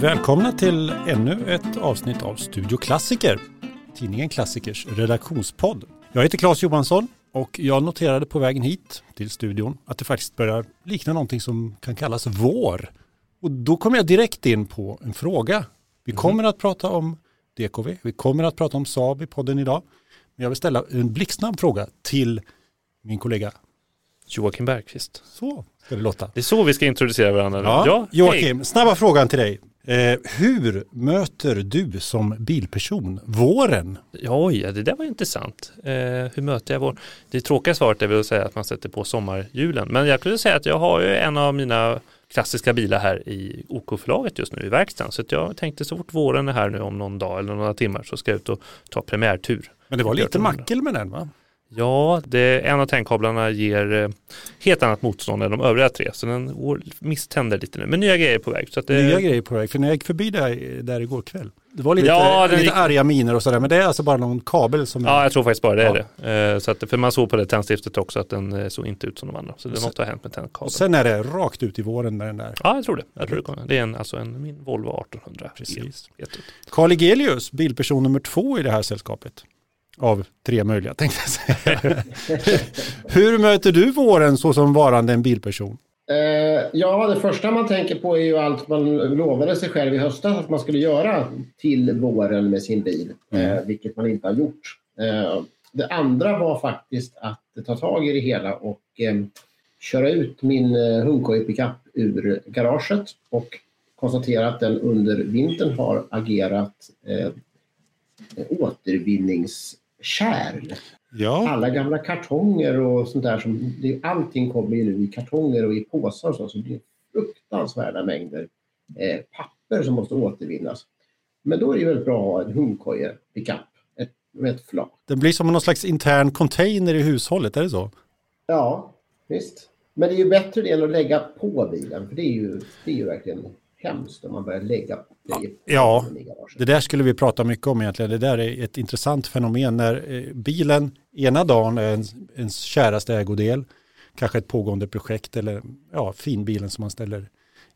Välkomna till ännu ett avsnitt av Studio Klassiker, tidningen Klassikers redaktionspodd. Jag heter Claes Johansson och jag noterade på vägen hit till studion att det faktiskt börjar likna någonting som kan kallas vår. Och då kommer jag direkt in på en fråga. Vi Mhm. kommer att prata om DKV, vi kommer att prata om Saab i podden idag. Men jag vill ställa en blixtsnabb fråga till min kollega. Joakim Bergqvist. Så ska det låta. Det är så vi ska introducera varandra. Ja, hej. Joakim, snabba frågan till dig. Eh, hur möter du som bilperson våren? Ja, oj, det där var intressant. Eh, hur möter jag vår... Det tråkiga svaret är väl att säga att man sätter på sommarhjulen. Men jag skulle säga att jag har ju en av mina klassiska bilar här i OK-förlaget just nu i verkstaden. Så jag tänkte så fort våren är här nu om någon dag eller några timmar så ska jag ut och ta premiärtur. Men det var lite mackel med den va? Ja, det, en av tändkablarna ger eh, helt annat motstånd än de övriga tre. Så den misständer lite nu. Men nya grejer är på väg. Så att det, Nya grejer på väg, för när jag gick förbi där, där igår kväll. Det var lite, Ja, lite gick- arga miner och sådär, men det är alltså bara någon kabel som... Ja, jag tror faktiskt bara det är Ja. det. Eh, Så att, för man såg på det tändstiftet också att den eh, såg inte ut som de andra. Så det Så- måste ha hänt med tändkabeln. sen är det rakt ut i våren med den där. Ja, jag tror det. Jag tror det, kommer. det är en, alltså en, min Volvo 1800. Precis. Carl Egelius, bilperson nummer två i det här sällskapet. Av tre möjliga tänkte jag säga. Hur möter du våren så som varande en bilperson? Eh, ja, det första man tänker på är ju allt man lovade sig själv i höstas att man skulle göra till våren med sin bil, eh, vilket man inte har gjort. Eh, det andra var faktiskt att ta tag i det hela och köra ut min eh, Hundkoj pickup ur garaget och konstatera att den under vintern har agerat eh, återvinningskärl Ja, alla gamla kartonger och sånt där. Som, det, allting kommer ju nu i kartonger och i påsar och så. Så det är fruktansvärda mängder eh, papper som måste återvinnas. Men då är det väldigt bra att ha en hundkoje pickup ett, med ett flak. det blir som någon slags intern container i hushållet, är det så? Ja, visst. Men det är ju bättre det än att lägga på bilen. För det är ju, det är ju verkligen hemskt om man börjar lägga grejer Ja. Det där skulle vi prata mycket om egentligen. Det där är ett intressant fenomen när eh, bilen ena dagen är ens, ens käraste ägodel, kanske ett pågående projekt eller ja, finbilen som man ställer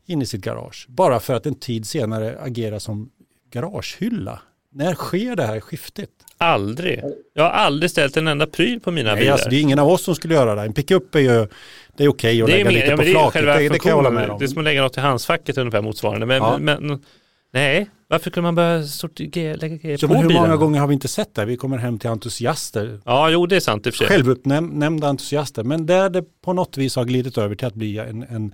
in i sitt garage. Bara för att en tid senare agera som garagehylla. När sker det här skiftet? Aldrig. Jag har aldrig ställt en enda pryl på mina Nej, bilar. alltså, det är ingen av oss som skulle göra det. En pickup är ju, det är okej att det lägga mer- lite ja, på men det är flaket. Det, det kan jag hålla med om. Det är som att lägga något i handskfacket ungefär motsvarande. Men, Ja. men nej, varför kunde man börja sortera, lägga grejer på men hur många gånger har vi inte sett det? Vi kommer hem till entusiaster Ja, jo det är sant i och för sig. självuppnämnda entusiaster, men där det på något vis har glidit över till att bli en, en,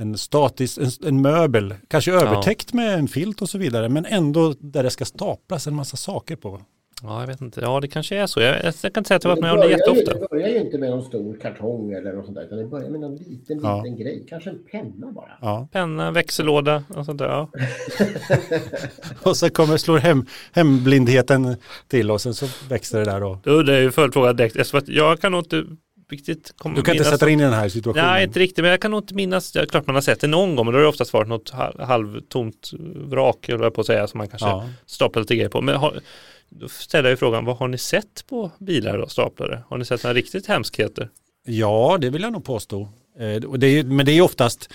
en statisk, en, en möbel, kanske övertäckt med en filt och så vidare, men ändå där det ska staplas en massa saker på. Ja, jag vet inte. Ja, det kanske är så. Jag, jag kan inte säga att jag har varit med om det börjar ju- jätteofta. Det börjar ju inte med någon stor kartong eller något sånt där. Utan det börjar med någon liten, Ja. liten grej. Kanske en penna bara. Ja. Penna, växellåda och sånt där. Ja. Och så kommer slår hem, hemblindheten till och sen så växer det där. Då är ju följdfrågan direkt. Jag kan nog inte riktigt komma du kan inte sätta dig in i den här situationen. Nej, inte riktigt. Men jag kan nog inte minnas. Ja, klart man har sett det någon gång. Men då har det oftast varit något hal- halvtomt vrak, eller på att säga, som man kanske Ja. staplar lite grejer på. Men har, då ställer jag ju frågan, vad har ni sett på bilar och staplare? Har ni sett några riktigt hemskheter? Ja, det vill jag nog påstå. Eh, det är, men det är oftast,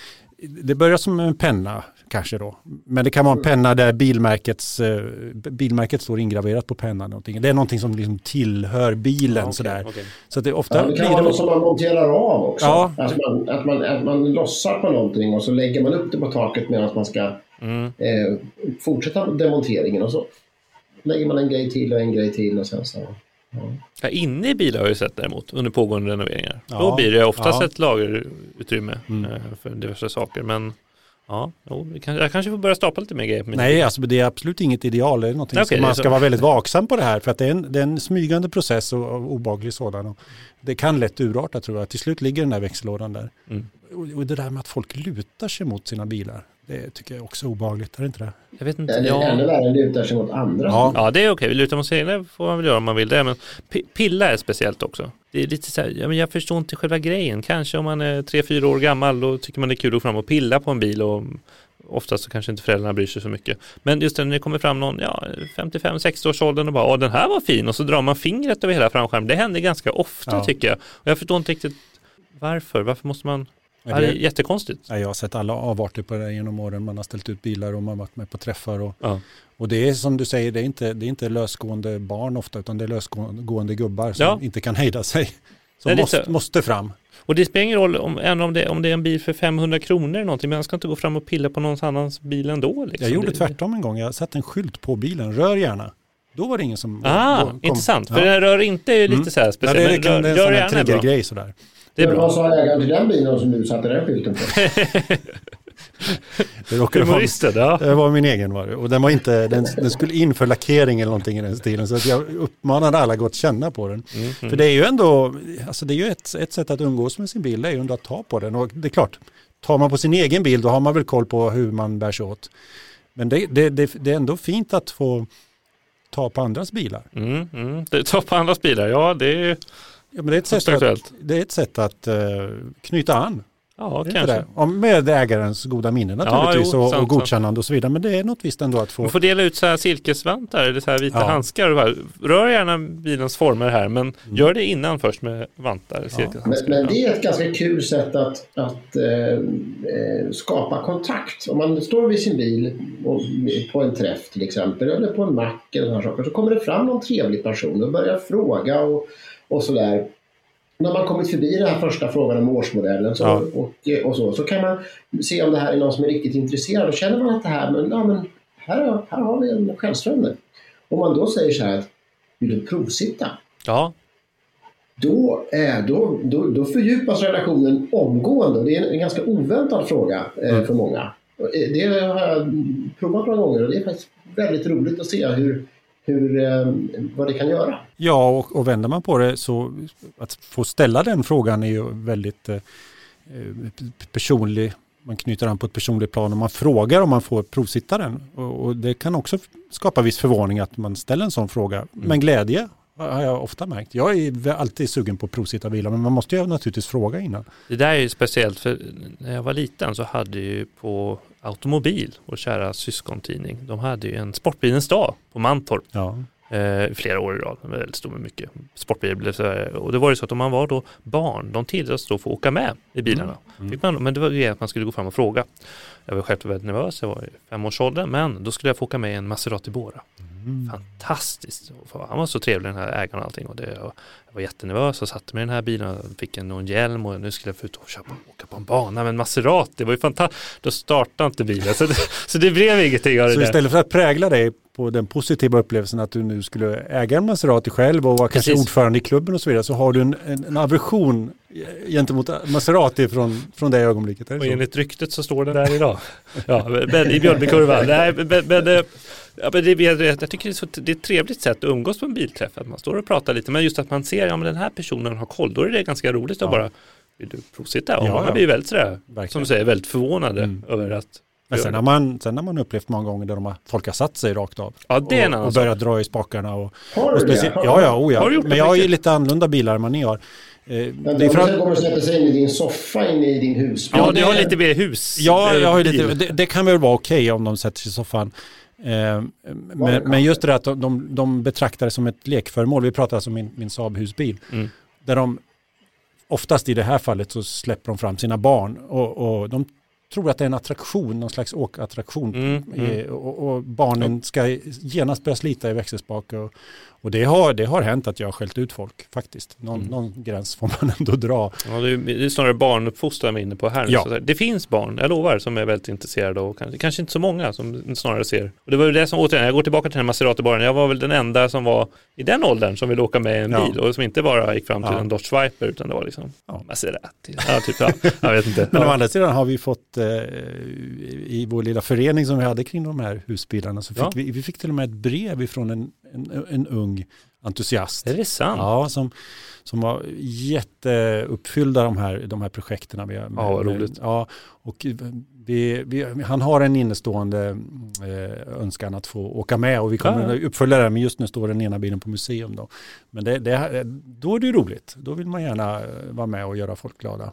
det börjar som en penna kanske då. Men det kan vara en penna där bilmärkets, eh, bilmärket står ingraverat på pennan. Någonting. Det är någonting som liksom tillhör bilen okej, sådär. okej. Så att det ofta Ja, det blir kan vara något som man monterar av också. Ja. Alltså man, att, man, att man lossar på någonting och så lägger man upp det på taket medan man ska Mm. eh, fortsätta demonteringen. Och så lägger man en grej till och en grej till och sen så... Ja. Ja, inne i bilar har jag sett däremot under pågående renoveringar. Ja, Då blir det oftast ja. ett lagerutrymme Mm. eh, för diverse saker. Men ja, jo, jag kanske får börja stapla lite mer grejer. Nej, alltså det är absolut inget ideal. Det är någonting Okej, som man ska vara väldigt vaksam på det här. För att det är en, det är en smygande process och, och obaglig sådan. Och det kan lätt urarta tror jag. Till slut ligger den där växellådan där. Mm. Och, och det där med att folk lutar sig mot sina bilar. Det tycker jag också är obagligt. Är det inte det? Jag vet inte. Eller Ja. ännu värre, lutar sig mot andra. Ja. Ja, det är okej. Luta mot sig egna får man väl göra om man vill det. Men pi- pilla är speciellt också. Det är lite så här, ja, men jag förstår inte själva grejen. Kanske om man är tre, fyra år gammal då tycker man det är kul att gå fram och pilla på en bil och oftast så kanske inte föräldrarna bryr sig så mycket. Men just när det kommer fram någon, ja, 55-60 års åldern och bara, åh den här var fin och så drar man fingret över hela framskärmen. Det händer ganska ofta Ja. tycker jag. Och jag förstår inte riktigt varför. Varför måste man Ja, det är jättekonstigt. Ja, jag har sett alla avarter på det genom åren. Man har ställt ut bilar och man har varit med på träffar. Och, Ja. och det är som du säger, det är, inte, det är inte lösgående barn ofta utan det är lösgående gubbar som Ja. inte kan hejda sig. Som Nej, det måste, måste fram. Och det spelar ingen roll om, än om, det, om det är en bil för 500 kronor eller någonting, men man ska inte gå fram och pilla på någon annans bil ändå. Liksom. Jag gjorde Det- tvärtom en gång. Jag satte en skylt på bilen, rör gärna. Då var det ingen som Ah, kom- intressant. För Ja. den rör inte är lite Mm. så här Ja, speciell, det, men kan, det är rör, en sån här triggergrej sådär. Det är bra. Vad sa ägaren till den bilen som du satte den skylten på? Det råkade vara, ja. det var min egen var det. Och den var inte, den, den skulle in för lackering eller någonting i den stilen. Så att jag uppmanade alla att gå och känna på den. Mm, mm. För det är ju ändå, alltså det är ju ett, ett sätt att umgås med sin bil, det är ju ändå att ta på den. Och det är klart, tar man på sin egen bil då har man väl koll på hur man bär sig åt. Men det, det, det, det är ändå fint att få ta på andras bilar. Mm, mm. Tar på andras bilar, ja det är Ja, men det, är ett sätt att, det är ett sätt att eh, knyta an. Ja, kanske. det? Om med ägarens goda minne naturligtvis jo, och, sant, och godkännande och så vidare. Men det är något visst ändå att få. Man får dela ut så här silkesvantar eller så här vita Ja. handskar. Och rör gärna bilens former här men Mm. gör det innan först med vantar. Men, silkeshandskar. men det är ett ganska kul sätt att, att eh, eh, skapa kontakt. Om man står vid sin bil och, på en träff till exempel eller på en mack eller sådana saker så kommer det fram någon trevlig person och börjar fråga och, och sådär. När man kommit förbi den här första frågan om årsmodellen så, Ja. och, och så, så kan man se om det här är någon som är riktigt intresserad och känner man att det här, men, ja, men här, här har vi en självströmning. Om man då säger så här att vill du provsitta? Ja, då, är, då, då, då fördjupas relationen omgående. Det är en, en ganska oväntad fråga eh, Mm. för många. Eh, Det har jag provat några gånger och det är faktiskt väldigt roligt att se hur, hur, eh, vad det kan göra. Ja, och, och vänder man på det så att få ställa den frågan är ju väldigt eh, eh, personlig. Man knyter an på ett personligt plan och man frågar om man får provsitta den. Och, och det kan också skapa viss förvåning att man ställer en sån fråga. Men glädje har jag ofta märkt. Jag är alltid sugen på att provsitta bilar men man måste ju naturligtvis fråga innan. det där är ju speciellt för när jag var liten så hade ju på Automobil, vår kära syskontidning, de hade ju en Sportbilens dag på Mantorp. Ja. eh, flera år i rad. Väldigt stor med mycket sportbilar. Och det var ju så att om man var då barn, de tilläts då få åka med i bilarna. Mm. Fick man, men det var ju att man skulle gå fram och fråga. Jag var själv väldigt nervös, jag var i femårsåldern, men då skulle jag få åka med i en Maserati Bora. Mm. Fantastiskt. Han var så trevlig den här ägaren och allting. Och det, och jag var jättenervös och satte mig i den här bilen och fick en, en hjälm och nu skulle jag få ut och köpa, åka på en bana. Men Maserati, det var ju fantastiskt. Då startade inte bilen. Så det, så det blev ingenting av det Så där. istället för att prägla dig på den positiva upplevelsen att du nu skulle äga en Maserati själv och vara kanske ordförande i klubben och så vidare så har du en, en, en aversion gentemot Maserati från, från det ögonblicket. Är Och det så? enligt ryktet så står det där idag. Ja, men, I Björnbykurvan. Nej, men, men, eh, ja, men det, är- jag tycker det är, så, det är ett trevligt sätt att umgås på en bilträff. Att man står och pratar lite. Men just att man ser, ja men den här personen har koll. Då är det ganska roligt att Ja. bara, vill du provsitta? Och Ja, man ja. blir väldigt sådär, Verkligen. som du säger, väldigt förvånade Mm. över att Men sen det. har, man, sen har man upplevt många gånger där de har, folk har satt sig rakt av. Ja, det är en och, annan och börjat dra i spakarna. Och, Har och du det? specie- Har- ja, ja, oh, ja. Har du gjort det Men jag har ju lite annorlunda bilar än vad ni har. Eh, Men det är att, kommer och sätter sig in i din soffa inne i din husbil. Ja, du det- har lite mer hus. ja, eh, jag har lite, det, det kan väl vara okej om de sätter sig i soffan. Eh, men, men just det där att de, de, betraktar det som ett lekföremål. Vi pratar alltså om min, min Saab husbil. Mm. Där de oftast i det här fallet så släpper de fram sina barn och, och de tror att det är en attraktion, någon slags åkattraktion. Mm, mm. Eh, Och, och barnen ska genast börja slita i växelspak. Och, och det, har, det har hänt att jag har skällt ut folk faktiskt. Någon, Mm. någon gräns får man ändå dra. Ja, det, är, det är snarare barnuppfostran vi är inne på här. Ja. Så det finns barn, jag lovar, som är väldigt intresserade och kanske, kanske inte så många som snarare ser. Och det var ju det som, återigen, jag går tillbaka till den här Maserati-baren. Jag var väl den enda som var i den åldern som ville åka med en Ja. bil och som inte bara gick fram till Ja. en Dodge Viper utan det var liksom Ja. Maserati. Ja, typ, ja, jag vet inte. Men å andra sidan har vi fått eh, i vår lilla förening som vi hade kring de här husbilarna så fick vi, vi fick till och med ett brev ifrån en, en, en ung entusiast. Är det sant? Ja, som, som var jätteuppfyllda de här, de här projekten. Vi har, Ja, roligt. Ja, och vi, vi, han har en innestående eh, önskan att få åka med och vi kommer Ja. att uppfölja det, men just nu står den ena bilen på museum. Då. Men det, det, då är det roligt. Då vill man gärna eh, vara med och göra folk glada.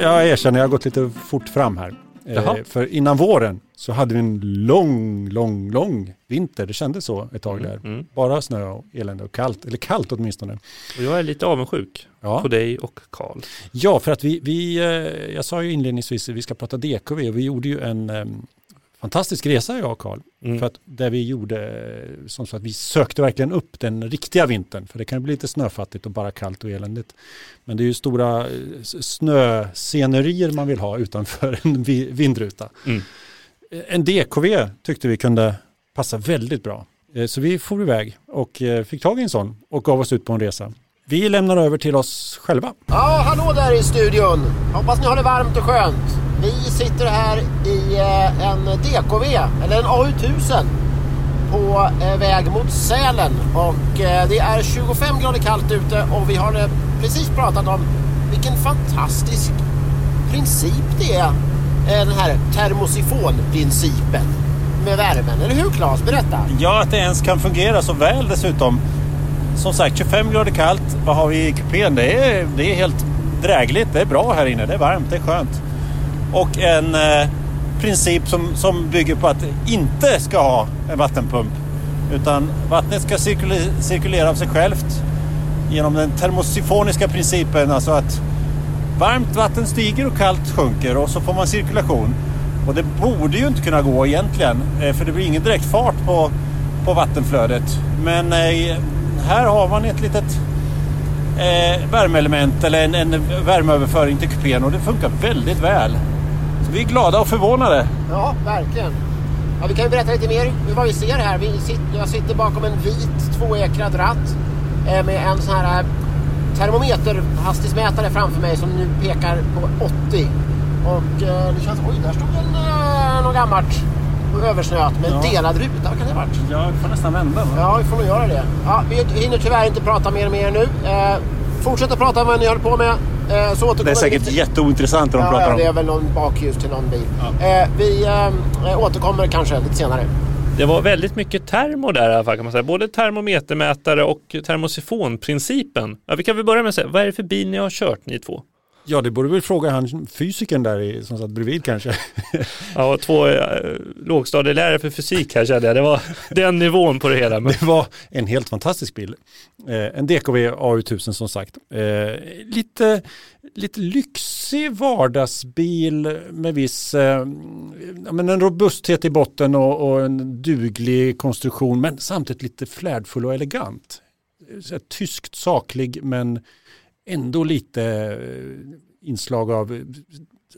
Jag erkänner, jag har gått lite fort fram här. Jaha. Eh, för innan våren så hade vi en lång, lång, lång vinter. Det kändes så ett tag där. Mm. Bara snö och elände och kallt, eller kallt åtminstone. Och jag är lite avundsjuk Ja, på dig och Karl. ja för att vi, vi eh, jag sa ju inledningsvis att vi ska prata DKV och vi gjorde ju en eh, fantastisk resa jag och Karl. Mm. För att där vi gjorde, eh, som så att vi sökte verkligen upp den riktiga vintern. För det kan bli lite snöfattigt och bara kallt och eländigt. Men det är ju stora eh, snöscenerier man vill ha utanför en vi- vindruta. Mm. Eh, En DKV tyckte vi kunde passa väldigt bra. Så vi for iväg och fick tag i en sån och gav oss ut på en resa. Vi lämnar över till oss själva. Ja, hallå där i studion. Hoppas ni har det varmt och skönt. Vi sitter här i eh, en DKV, eller en AU1000, på eh, väg mot Sälen. Och eh, det är 25 grader kallt ute och vi har precis pratat om vilken fantastisk princip det är, den här termosifonprincipen med värmen. Eller hur Claes? Berätta. Ja, att det ens kan fungera så väl dessutom. Som sagt, 25 grader kallt. Vad har vi i kupén? Det är, det är helt drägligt. Det är bra här inne. Det är varmt, det är skönt. Och en eh, princip som, som bygger på att inte ska ha en vattenpump. Utan vattnet ska cirkulera, av sig självt genom den termosifoniska principen. Alltså att varmt vatten stiger och kallt sjunker och så får man cirkulation. Och det borde ju inte kunna gå egentligen, eh, för det blir ingen direkt fart på, på vattenflödet. Men eh, här har man ett litet eh, värmeelement eller en, en värmeöverföring till kupén och det funkar väldigt väl. Så vi är glada och förvånade. Ja, verkligen. Ja, vi kan ju berätta lite mer vad vi ser här. Vi sitter, jag sitter bakom en vit tvåekrad ratt eh, med en sån här eh, termometerhastighetsmätare framför mig som nu pekar på 80. Och eh, det känns... Oj, där stod en, eh, något gammalt översnöat med Ja. delad ruta. Vad kan det ha varit? Jag får nästan vända. Va? Ja, vi får nog göra det. Ja, vi hinner tyvärr inte prata mer med er nu. Eh, fortsätt att prata om vad ni håller på med. Eh, så Det är säkert vi- jätteointressant när de Ja, pratar ja, om det är väl någon bakljus till någon bil. Eh, vi eh, återkommer kanske lite senare. Det var väldigt mycket termo där i alla fall kan man säga. Både termometermätare och termosifonprincipen. Ja, vi kan väl börja med att säga, vad är det för bil ni har kört ni två? Ja, det borde väl fråga han fysikern där i, som satt bredvid kanske. Ja, två eh, lågstadielärare för fysik här kände jag. Det var den nivån på det hela. Men, Det var en helt fantastisk bil. Eh, en DKV AU1000 som sagt. Eh, lite, lite lyxig vardagsbil med viss eh, men en robusthet i botten och, och en duglig konstruktion men samtidigt lite flärdfull och elegant. Så tyskt saklig men ändå lite eh, inslag av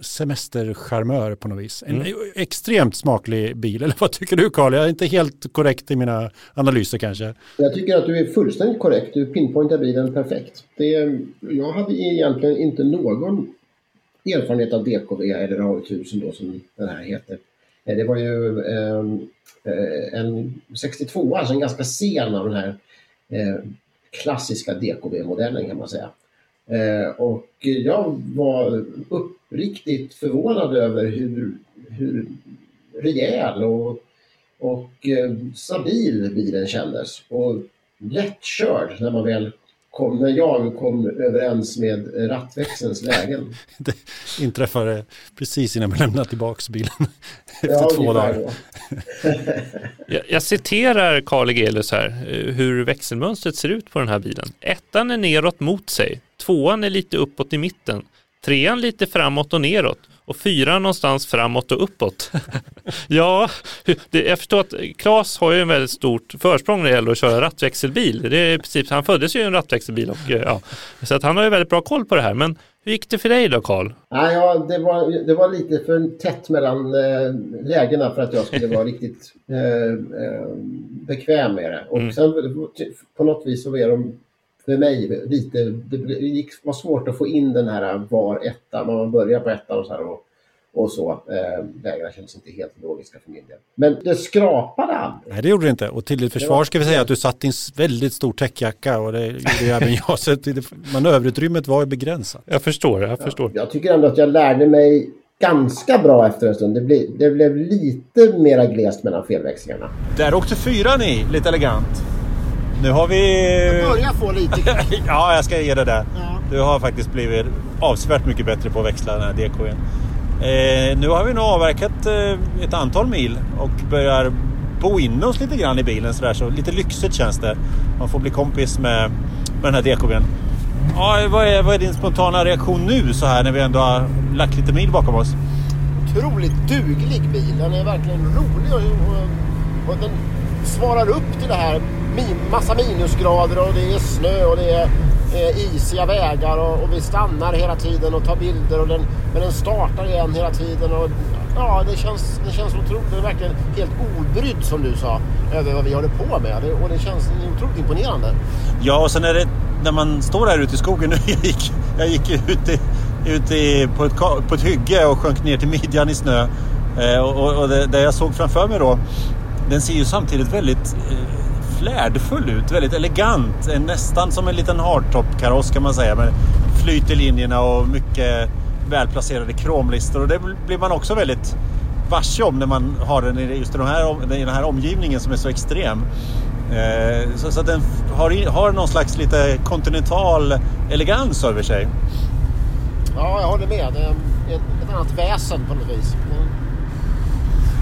semestercharmör på något vis. En Mm. extremt smaklig bil, eller vad tycker du Karl? Jag är inte helt korrekt i mina analyser kanske. Jag tycker att du är fullständigt korrekt. Du pinpointar bilen perfekt. Det, jag hade egentligen inte någon erfarenhet av DKV eller AU1000 då som den här heter. Eh, Det var ju eh, eh, en 62, alltså en ganska sen av den här eh, klassiska DKV-modellen kan man säga. Eh, och jag var uppriktigt förvånad över hur, hur rejäl och och eh, stabil bilen kändes. Och lättkörd när man väl kom, när jag kom överens med rattväxelns lägen. Det inträffade precis innan vi lämnade tillbaka bilen efter Ja, två dagar. jag, jag citerar Carl Egelius här, eh, hur växelmönstret ser ut på den här bilen. Ettan är neråt mot sig, tvåan är lite uppåt i mitten, trean lite framåt och neråt och fyran någonstans framåt och uppåt. ja, det, jag förstår att Claes har ju en väldigt stort försprång när det gäller att köra rattväxelbil. Det är i princip, han föddes ju i en rattväxelbil och eh, ja, så att han har ju väldigt bra koll på det här. Men hur gick det för dig då Carl? Nej, ja, det, var, det var lite för tätt mellan eh, lägena för att jag skulle vara riktigt eh, eh, bekväm med det. Och Mm. sen på något vis så var de för mig lite, det gick, var svårt att få in den här var etta, man börjar på ettan och så här och, och så. Eh, lägena kändes inte helt logiska för min del. Men det skrapade aldrig. Nej, det gjorde det inte. Och till ditt Det försvar var- ska vi säga att du satt i en väldigt stor täckjacka och det gjorde ju även jag. Så manöverutrymmet var ju begränsat. Jag förstår, jag förstår. Jag tycker ändå att jag lärde mig ganska bra efter en stund. Det, blev, det blev lite mera glest mellan felväxlingarna. Där åkte fyran i, lite elegant. Nu har vi... Börjar få lite... ja, jag ska ge det där. Ja. Du har faktiskt blivit avsevärt mycket bättre på att växla den här DKn. Eh, nu har vi nog avverkat eh, ett antal mil och börjar bo in oss lite grann i bilen sådär. Så lite lyxigt känns det. Man får bli kompis med, med den här DKBn. Ja, vad, är, vad är din spontana reaktion nu så här när vi ändå har lagt lite mil bakom oss? Otroligt duglig bil. Den är verkligen rolig och, och, och den svarar upp till det här. Min, massa minusgrader och det är snö och det är eh, isiga vägar och, och, vi stannar hela tiden och tar bilder och den, men den startar igen hela tiden. Och, ja, det känns, det känns otroligt, det är verkligen helt obrydd som du sa över vad vi håller på med det, och det känns otroligt imponerande. Ja, och sen är det när man står här ute i skogen nu. Jag gick, jag gick ut, i, ut i, på, ett, på ett hygge och sjönk ner till midjan i snö. Eh, och, och det, det, jag såg framför mig då, den ser ju samtidigt väldigt eh, flärdfull ut, väldigt elegant. Eh, nästan som en liten hardtop-kaross kan man säga. Med flyt i linjerna och mycket välplacerade kromlistor. Och det blir man också väldigt varse om när man har den i just den här, i den här omgivningen som är så extrem. Eh, så, så att den har, har någon slags lite kontinental elegans över sig. Ja, jag håller med. Det är ett annat väsen på något vis.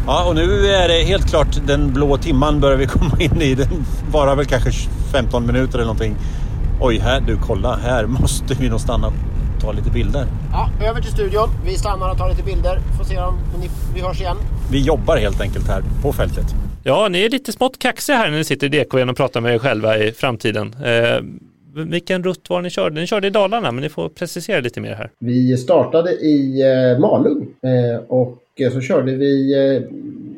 Ja, och nu är det helt klart den blå timman börjar vi komma in i. Den varar väl kanske 15 minuter eller någonting. Oj, här du kolla, här måste vi nog stanna och ta lite bilder. Ja, över till studion. Vi stannar och tar lite bilder. Får se om vi hörs igen. Vi jobbar helt enkelt här på fältet. Ja, ni är lite smått kaxiga här när ni sitter i DK och pratar med er själva i framtiden. Eh, vilken rutt var ni körde? Ni körde i Dalarna, men ni får precisera lite mer här. Vi startade i eh, Malung eh, och Eh, så körde vi eh,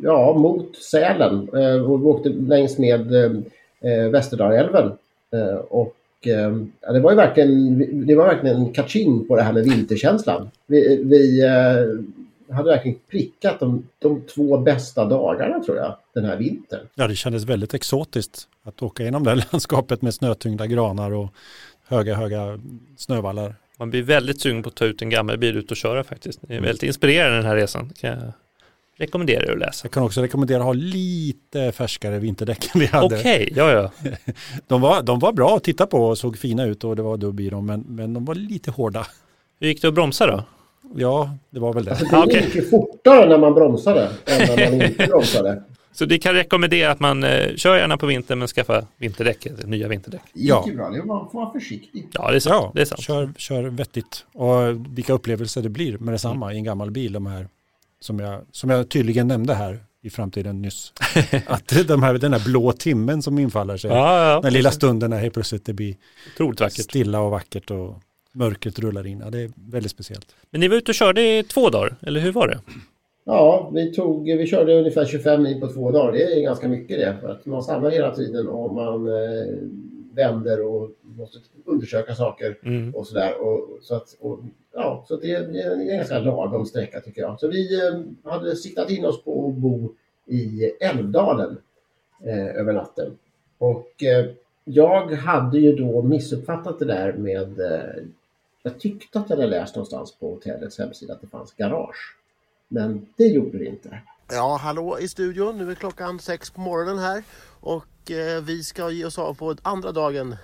ja, mot Sälen eh, och vi åkte längs med Västerdalälven. Och ja, det var ju verkligen, det var verkligen kaching på det här med vinterkänslan. Vi, vi hade verkligen prickat de, de två bästa dagarna tror jag, den här vintern. Ja, det kändes väldigt exotiskt att åka genom det landskapet med snötyngda granar och höga, höga snövallar. Man blir väldigt sugen på att ta ut en gammal bil ut och köra faktiskt. Det är mm. väldigt inspirerande den här resan. Kan jag rekommendera er att läsa. Jag kan också rekommendera att ha lite färskare vinterdäck än vi hade. Okej, okay, ja ja. de, var, de var bra att titta på och såg fina ut och det var dubb i dem men, men de var lite hårda. Hur gick det att bromsa då? Ja, det var väl det. Alltså, det gick ju fortare när man bromsade än när man inte bromsade. Så det kan rekommendera att man eh, kör gärna på vintern men skaffa vinterdäck, nya vinterdäck. Ja, det bra. Det får vara försiktig. Ja, det är sant. Ja, det är sant. Kör, kör vettigt. Och vilka upplevelser det blir med detsamma mm. i en gammal bil. De här, som, jag, som jag tydligen nämnde här i framtiden nyss. att de här, den här blå timmen som infaller sig. Ja, ja, den lilla stunden när helt plötsligt det blir stilla och vackert och mörkret rullar in. Ja, det är väldigt speciellt. Men ni var ute och körde i två dagar, eller hur var det? Ja, vi, tog, vi körde ungefär 25 mil på två dagar. Det är ganska mycket det. För att man stannar hela tiden och man eh, vänder och måste undersöka saker mm. och sådär. Och, så att, och, ja, så det är, en ganska lagom sträcka tycker jag. Så vi eh, hade siktat in oss på att bo i Älvdalen eh, över natten. Och eh, jag hade ju då missuppfattat det där med eh, jag tyckte att jag hade läst någonstans på hotellets hemsida att det fanns garage. Men det gjorde det inte. Ja, hallå i studion. Nu är klockan sex på morgonen här och eh, vi ska ge oss av på andra dagen.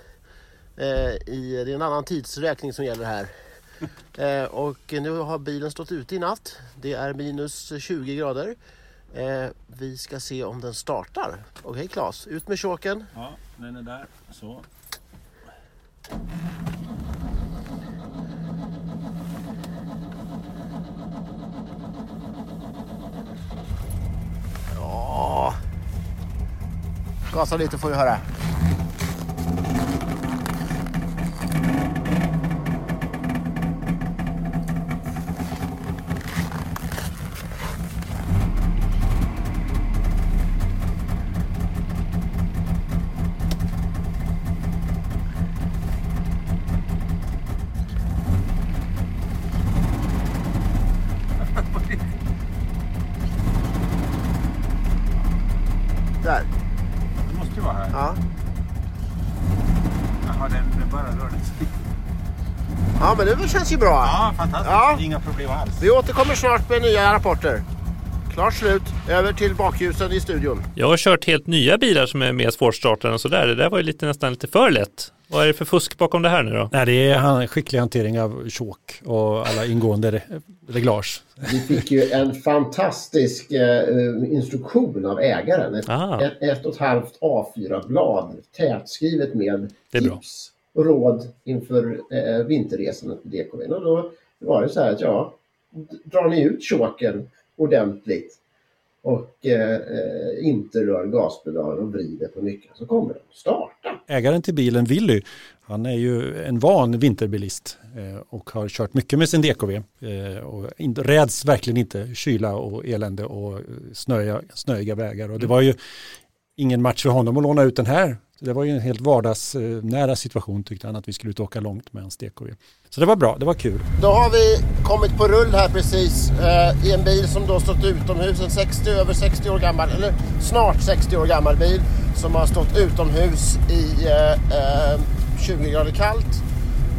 Eh, i, det är en annan tidsräkning som gäller här. Eh, och nu har bilen stått ute i natt. Det är minus 20 grader. Eh, vi ska se om den startar. Okej okay, Claes, ut med choken. Ja, den är där. Så. Gasa lite får vi höra. men det känns ju bra. Ja, fantastiskt. Ja. Inga problem alls. Vi återkommer snart med nya rapporter. Klart slut. Över till bakljusen i studion. Jag har kört helt nya bilar som är mer svårstartade än sådär. Det där var ju lite, nästan lite för lätt Vad är det för fusk bakom det här nu då? Nej, det är han, skicklig hantering av tjåk och alla ingående re, reglage. Vi fick ju en fantastisk eh, instruktion av ägaren. Ett, ett, ett och ett halvt A4-blad tätskrivet med Det är bra. tips och råd inför eh, vinterresan till DKV. Och då var det så här att ja, drar ni ut choken ordentligt och eh, eh inte rör gaspedalen och vrider på nyckeln så kommer den starta. Ägaren till bilen, Willy, han är ju en van vinterbilist eh, och har kört mycket med sin DKV. Eh, och in, räds verkligen inte kyla och elände och snöiga, snöiga vägar. Och det var ju ingen match för honom att låna ut den här. Så det var ju en helt vardagsnära situation tyckte han att vi skulle ut och åka långt med hans DKV. Så det var bra, det var kul. Då har vi kommit på rull här precis eh, i en bil som då stått utomhus, en 60, över 60 år gammal, eller snart 60 år gammal bil som har stått utomhus i eh, eh, 20 grader kallt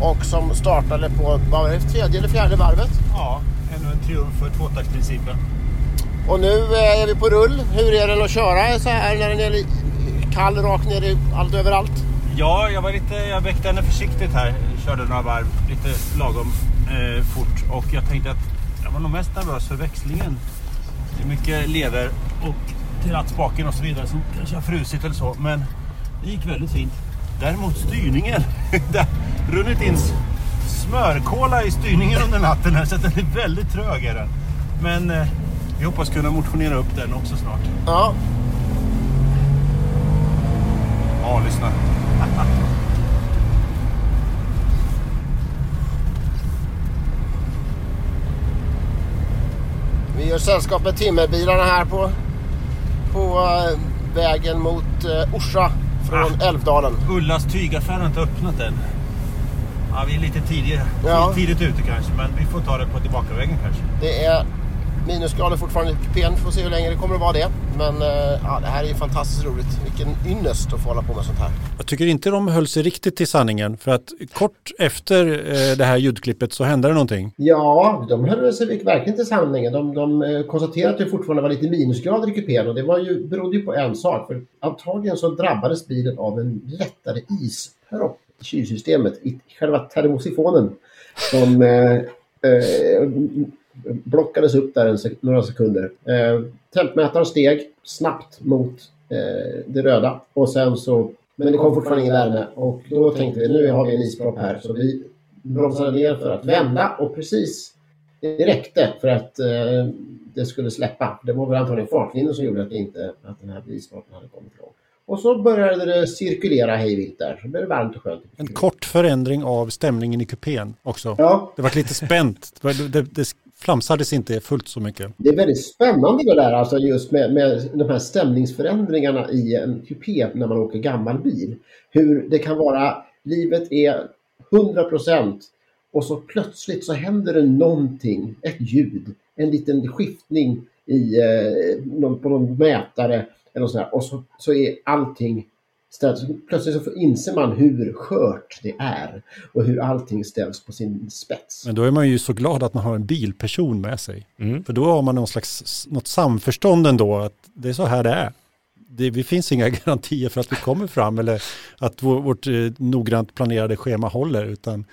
och som startade på, vad var det, tredje eller fjärde varvet. Ja, ännu en triumf för tvåtaktsprincipen. Och nu eh, är vi på rull. Hur är den att köra så här när den är kall rakt ner i allt överallt? Ja, jag var lite, jag väckte henne försiktigt här. Körde några varv lite lagom eh, fort och jag tänkte att jag var nog mest nervös för växlingen. Det är mycket lever och till rattspaken och så vidare som kanske har frusit eller så. Men det gick väldigt fint. Däremot styrningen. Det har runnit in smörkola i styrningen under natten här så att den är väldigt trög. Är den. Men eh, vi hoppas kunna motionera upp den också snart. Ja, lyssna. vi gör sällskap med timmerbilarna här på, på eh, vägen mot eh, Orsa från Älvdalen. Ullas tygaffär har inte öppnat än. Ja, vi är lite tidiga, Ja. tidigt ute kanske, men vi får ta det på tillbakavägen kanske. Det är minusgrader fortfarande i kupén. Får se hur länge det kommer att vara det. Men eh, ja, det här är ju fantastiskt roligt. Vilken ynnest att få hålla på med sånt här. Jag tycker inte de höll sig riktigt till sanningen för att kort efter eh, det här ljudklippet så hände det någonting. Ja, de höll sig verkligen till sanningen. De, de eh, konstaterade att det fortfarande var lite minusgrader i kupén och det var ju, berodde ju på en sak. För antagligen så drabbades bilen av en lättare ispropp i kylsystemet, i själva termosifonen. Som eh, eh, blockades upp där sek- några sekunder. Eh, tempmätaren steg snabbt mot eh, det röda och sen så men det kom fortfarande ingen värme och då tänkte vi nu har vi en ispropp här så vi bromsade ner för att vända och precis det räckte för att eh, det skulle släppa. Det var väl antagligen fartvinden som gjorde att, det inte, att den här isproppen hade kommit igång. Och så började det cirkulera hejvilt där. Så blev det varmt och skönt. En kort förändring av stämningen i kupén också. Ja, Det var lite spänt. Det, det, det flamsades inte fullt så mycket. Det är väldigt spännande det där, alltså just med, med de här stämningsförändringarna i en kupé när man åker gammal bil. Hur det kan vara, livet är 100 procent och så plötsligt så händer det någonting, ett ljud, en liten skiftning i, eh, på någon mätare eller sådär och så, så är allting ställt. Så Plötsligt så inser man hur skört det är och hur allting ställs på sin spets. Men då är man ju så glad att man har en bilperson med sig. Mm. För då har man någon slags, något samförstånd ändå att det är så här det är. Det, det finns inga garantier för att vi kommer fram eller att vår, vårt eh, noggrant planerade schema håller. Utan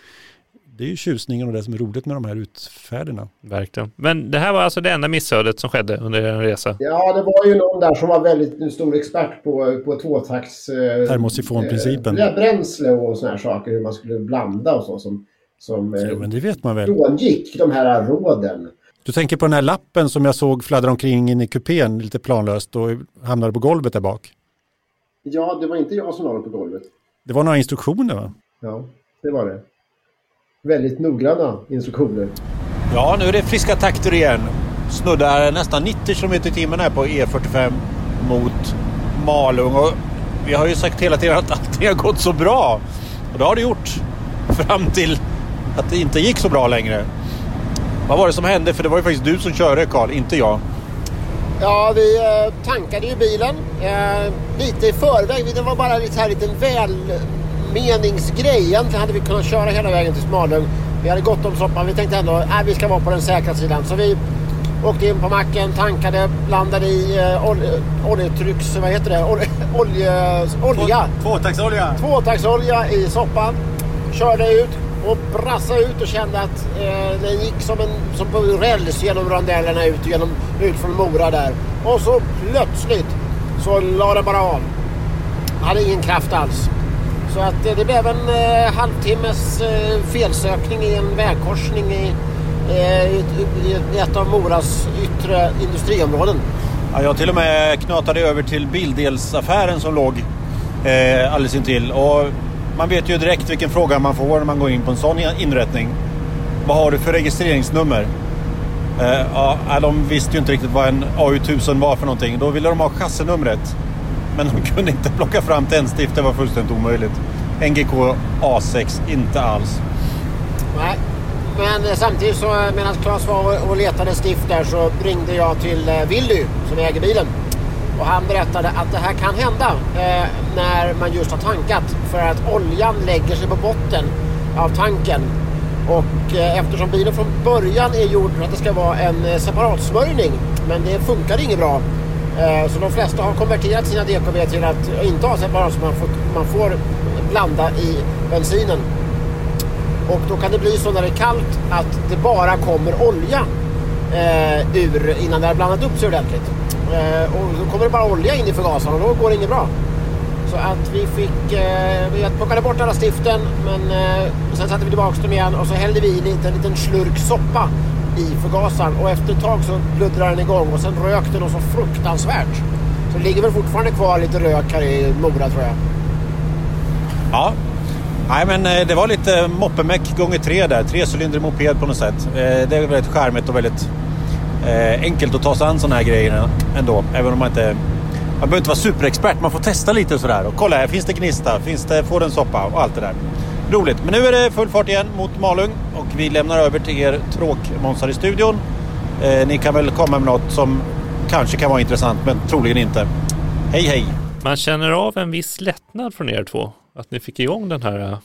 det är ju tjusningen och det som är roligt med de här utfärderna. Verkligen. Men det här var alltså det enda missödet som skedde under er resa. Ja, det var ju någon där som var väldigt stor expert på, på tvåtakts... Eh, Termosifonprincipen. Eh, bränsle och såna här saker, hur man skulle blanda och så som, som eh, Ja, men det vet man väl. frångick de här råden. Du tänker på den här lappen som jag såg fladdra omkring in i kupén lite planlöst och hamnade på golvet där bak. Ja, det var inte jag som la dem på golvet. Det var några instruktioner va? Ja, det var det. Väldigt noggranna instruktioner. Ja, nu är det friska takter igen. Snuddar nästan 90 km i timmen här på E45 mot Malung. Och vi har ju sagt hela tiden att allting har gått så bra. Och det har det gjort. Fram till att det inte gick så bra längre. Vad var det som hände? För det var ju faktiskt du som körde Karl, inte jag. Ja, vi eh, tankade ju bilen eh, lite i förväg. Det var bara lite här liten välmeningsgrej. Egentligen hade vi kunnat köra hela vägen till Smalung. Vi hade gått om soppan. Vi tänkte ändå att vi ska vara på den säkra sidan. Så vi Åkte in på macken, tankade, blandade i eh, olje, oljetrycks... Vad heter det? Olje, olje, olja. Tvåtaktsolja. Tvåtaktsolja i soppan. Körde ut och brassade ut och kände att eh, den gick som, en, som på räls genom rondellerna ut, genom, ut från Mora där. Och så plötsligt så la den bara av. Hade ingen kraft alls. Så att eh, det blev en eh, halvtimmes eh, felsökning i en vägkorsning i, eh, i, i ett av Moras yttre industriområden. Ja, jag till och med knatade över till bildelsaffären som låg eh, alldeles intill. Och man vet ju direkt vilken fråga man får när man går in på en sån inrättning. Vad har du för registreringsnummer? Eh, ja, de visste ju inte riktigt vad en AU1000 var för någonting. Då ville de ha chassinumret. Men de kunde inte plocka fram tändstift, det var fullständigt omöjligt. NGK A6, inte alls. Nej, men eh, samtidigt så eh, medan Claes var och letade stift där så ringde jag till eh, Willy som äger bilen. Och han berättade att det här kan hända eh, när man just har tankat för att oljan lägger sig på botten av tanken. Och eh, eftersom bilen från början är gjord för att det ska vara en eh, separatsmörjning men det funkar inget bra. Eh, så de flesta har konverterat sina DKB till att inte ha separat så man får, man får blanda i bensinen. Och då kan det bli så när det är kallt att det bara kommer olja eh, ur innan det har blandat upp sig ordentligt. Eh, och då kommer det bara olja in i förgasaren och då går det inget bra. Så att vi fick, eh, vi plockade bort alla stiften men eh, sen satte vi tillbaka dem igen och så hällde vi i lite, en liten slurk soppa i förgasaren och efter ett tag så bluddrade den igång och sen rök det något så fruktansvärt. Så det ligger väl fortfarande kvar lite rök här i Mora tror jag. Ja, Nej, men eh, det var lite moppemäck gånger tre där. Trecylindrig moped på något sätt. Eh, det är väldigt charmigt och väldigt eh, enkelt att ta sig an sådana här grejer ändå. Även om man inte... Man behöver inte vara superexpert. Man får testa lite sådär. Och kolla här, finns det gnista? Finns det, får den soppa? Och allt det där. Roligt. Men nu är det full fart igen mot Malung. Och vi lämnar över till er tråkmånsar i studion. Eh, ni kan väl komma med något som kanske kan vara intressant, men troligen inte. Hej hej! Man känner av en viss lättnad från er två. Att ni fick igång den här eh,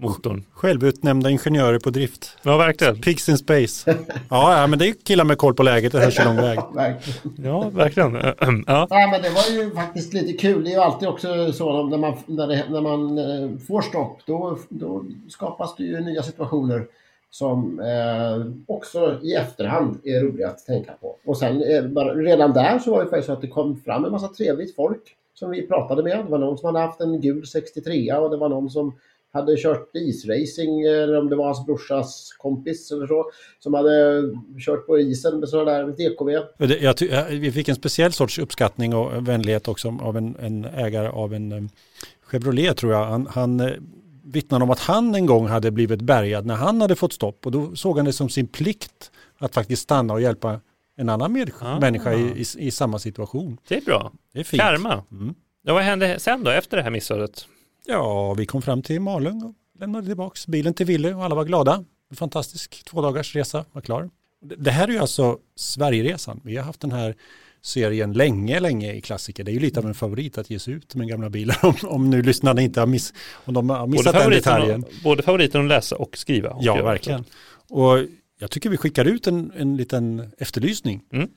motorn. Självutnämnda ingenjörer på drift. Ja, verkligen. Pigs in space. Ja, ja men det är killar med koll på läget, det hörs ju lång väg. Ja, verkligen. Ja. ja, men det var ju faktiskt lite kul. Det är ju alltid också så när man, när, det, när man eh, får stopp, då, då skapas det ju nya situationer som eh, också i efterhand är roliga att tänka på. Och sen eh, bara, redan där så var det faktiskt så att det kom fram en massa trevligt folk som vi pratade med. Det var någon som hade haft en gul 63 och det var någon som hade kört isracing, eller om det var hans brorsas kompis eller så, som hade kört på isen med sådana där DKV. vi fick en speciell sorts uppskattning och vänlighet också av en, en ägare av en um, Chevrolet tror jag. Han, han uh, vittnade om att han en gång hade blivit bärgad när han hade fått stopp och då såg han det som sin plikt att faktiskt stanna och hjälpa en annan med, ah. människa i, i, i, samma situation. Det är bra. Det är fint. Karma. Mm. Ja, vad hände sen då efter det här missödet? Ja, vi kom fram till Malung och lämnade tillbaka bilen till Ville och alla var glada. En fantastisk två dagars resa var klar. Det här är ju alltså Sverigeresan. Vi har haft den här serien länge, länge i klassiker. Det är ju lite av en favorit att ge sig ut med gamla bilar om, om nu lyssnarna inte har, miss, om de har missat den detaljen. både favoriten att läsa och skriva. Och ja, verkligen. Och jag tycker vi skickar ut en, en liten efterlysning. Mm.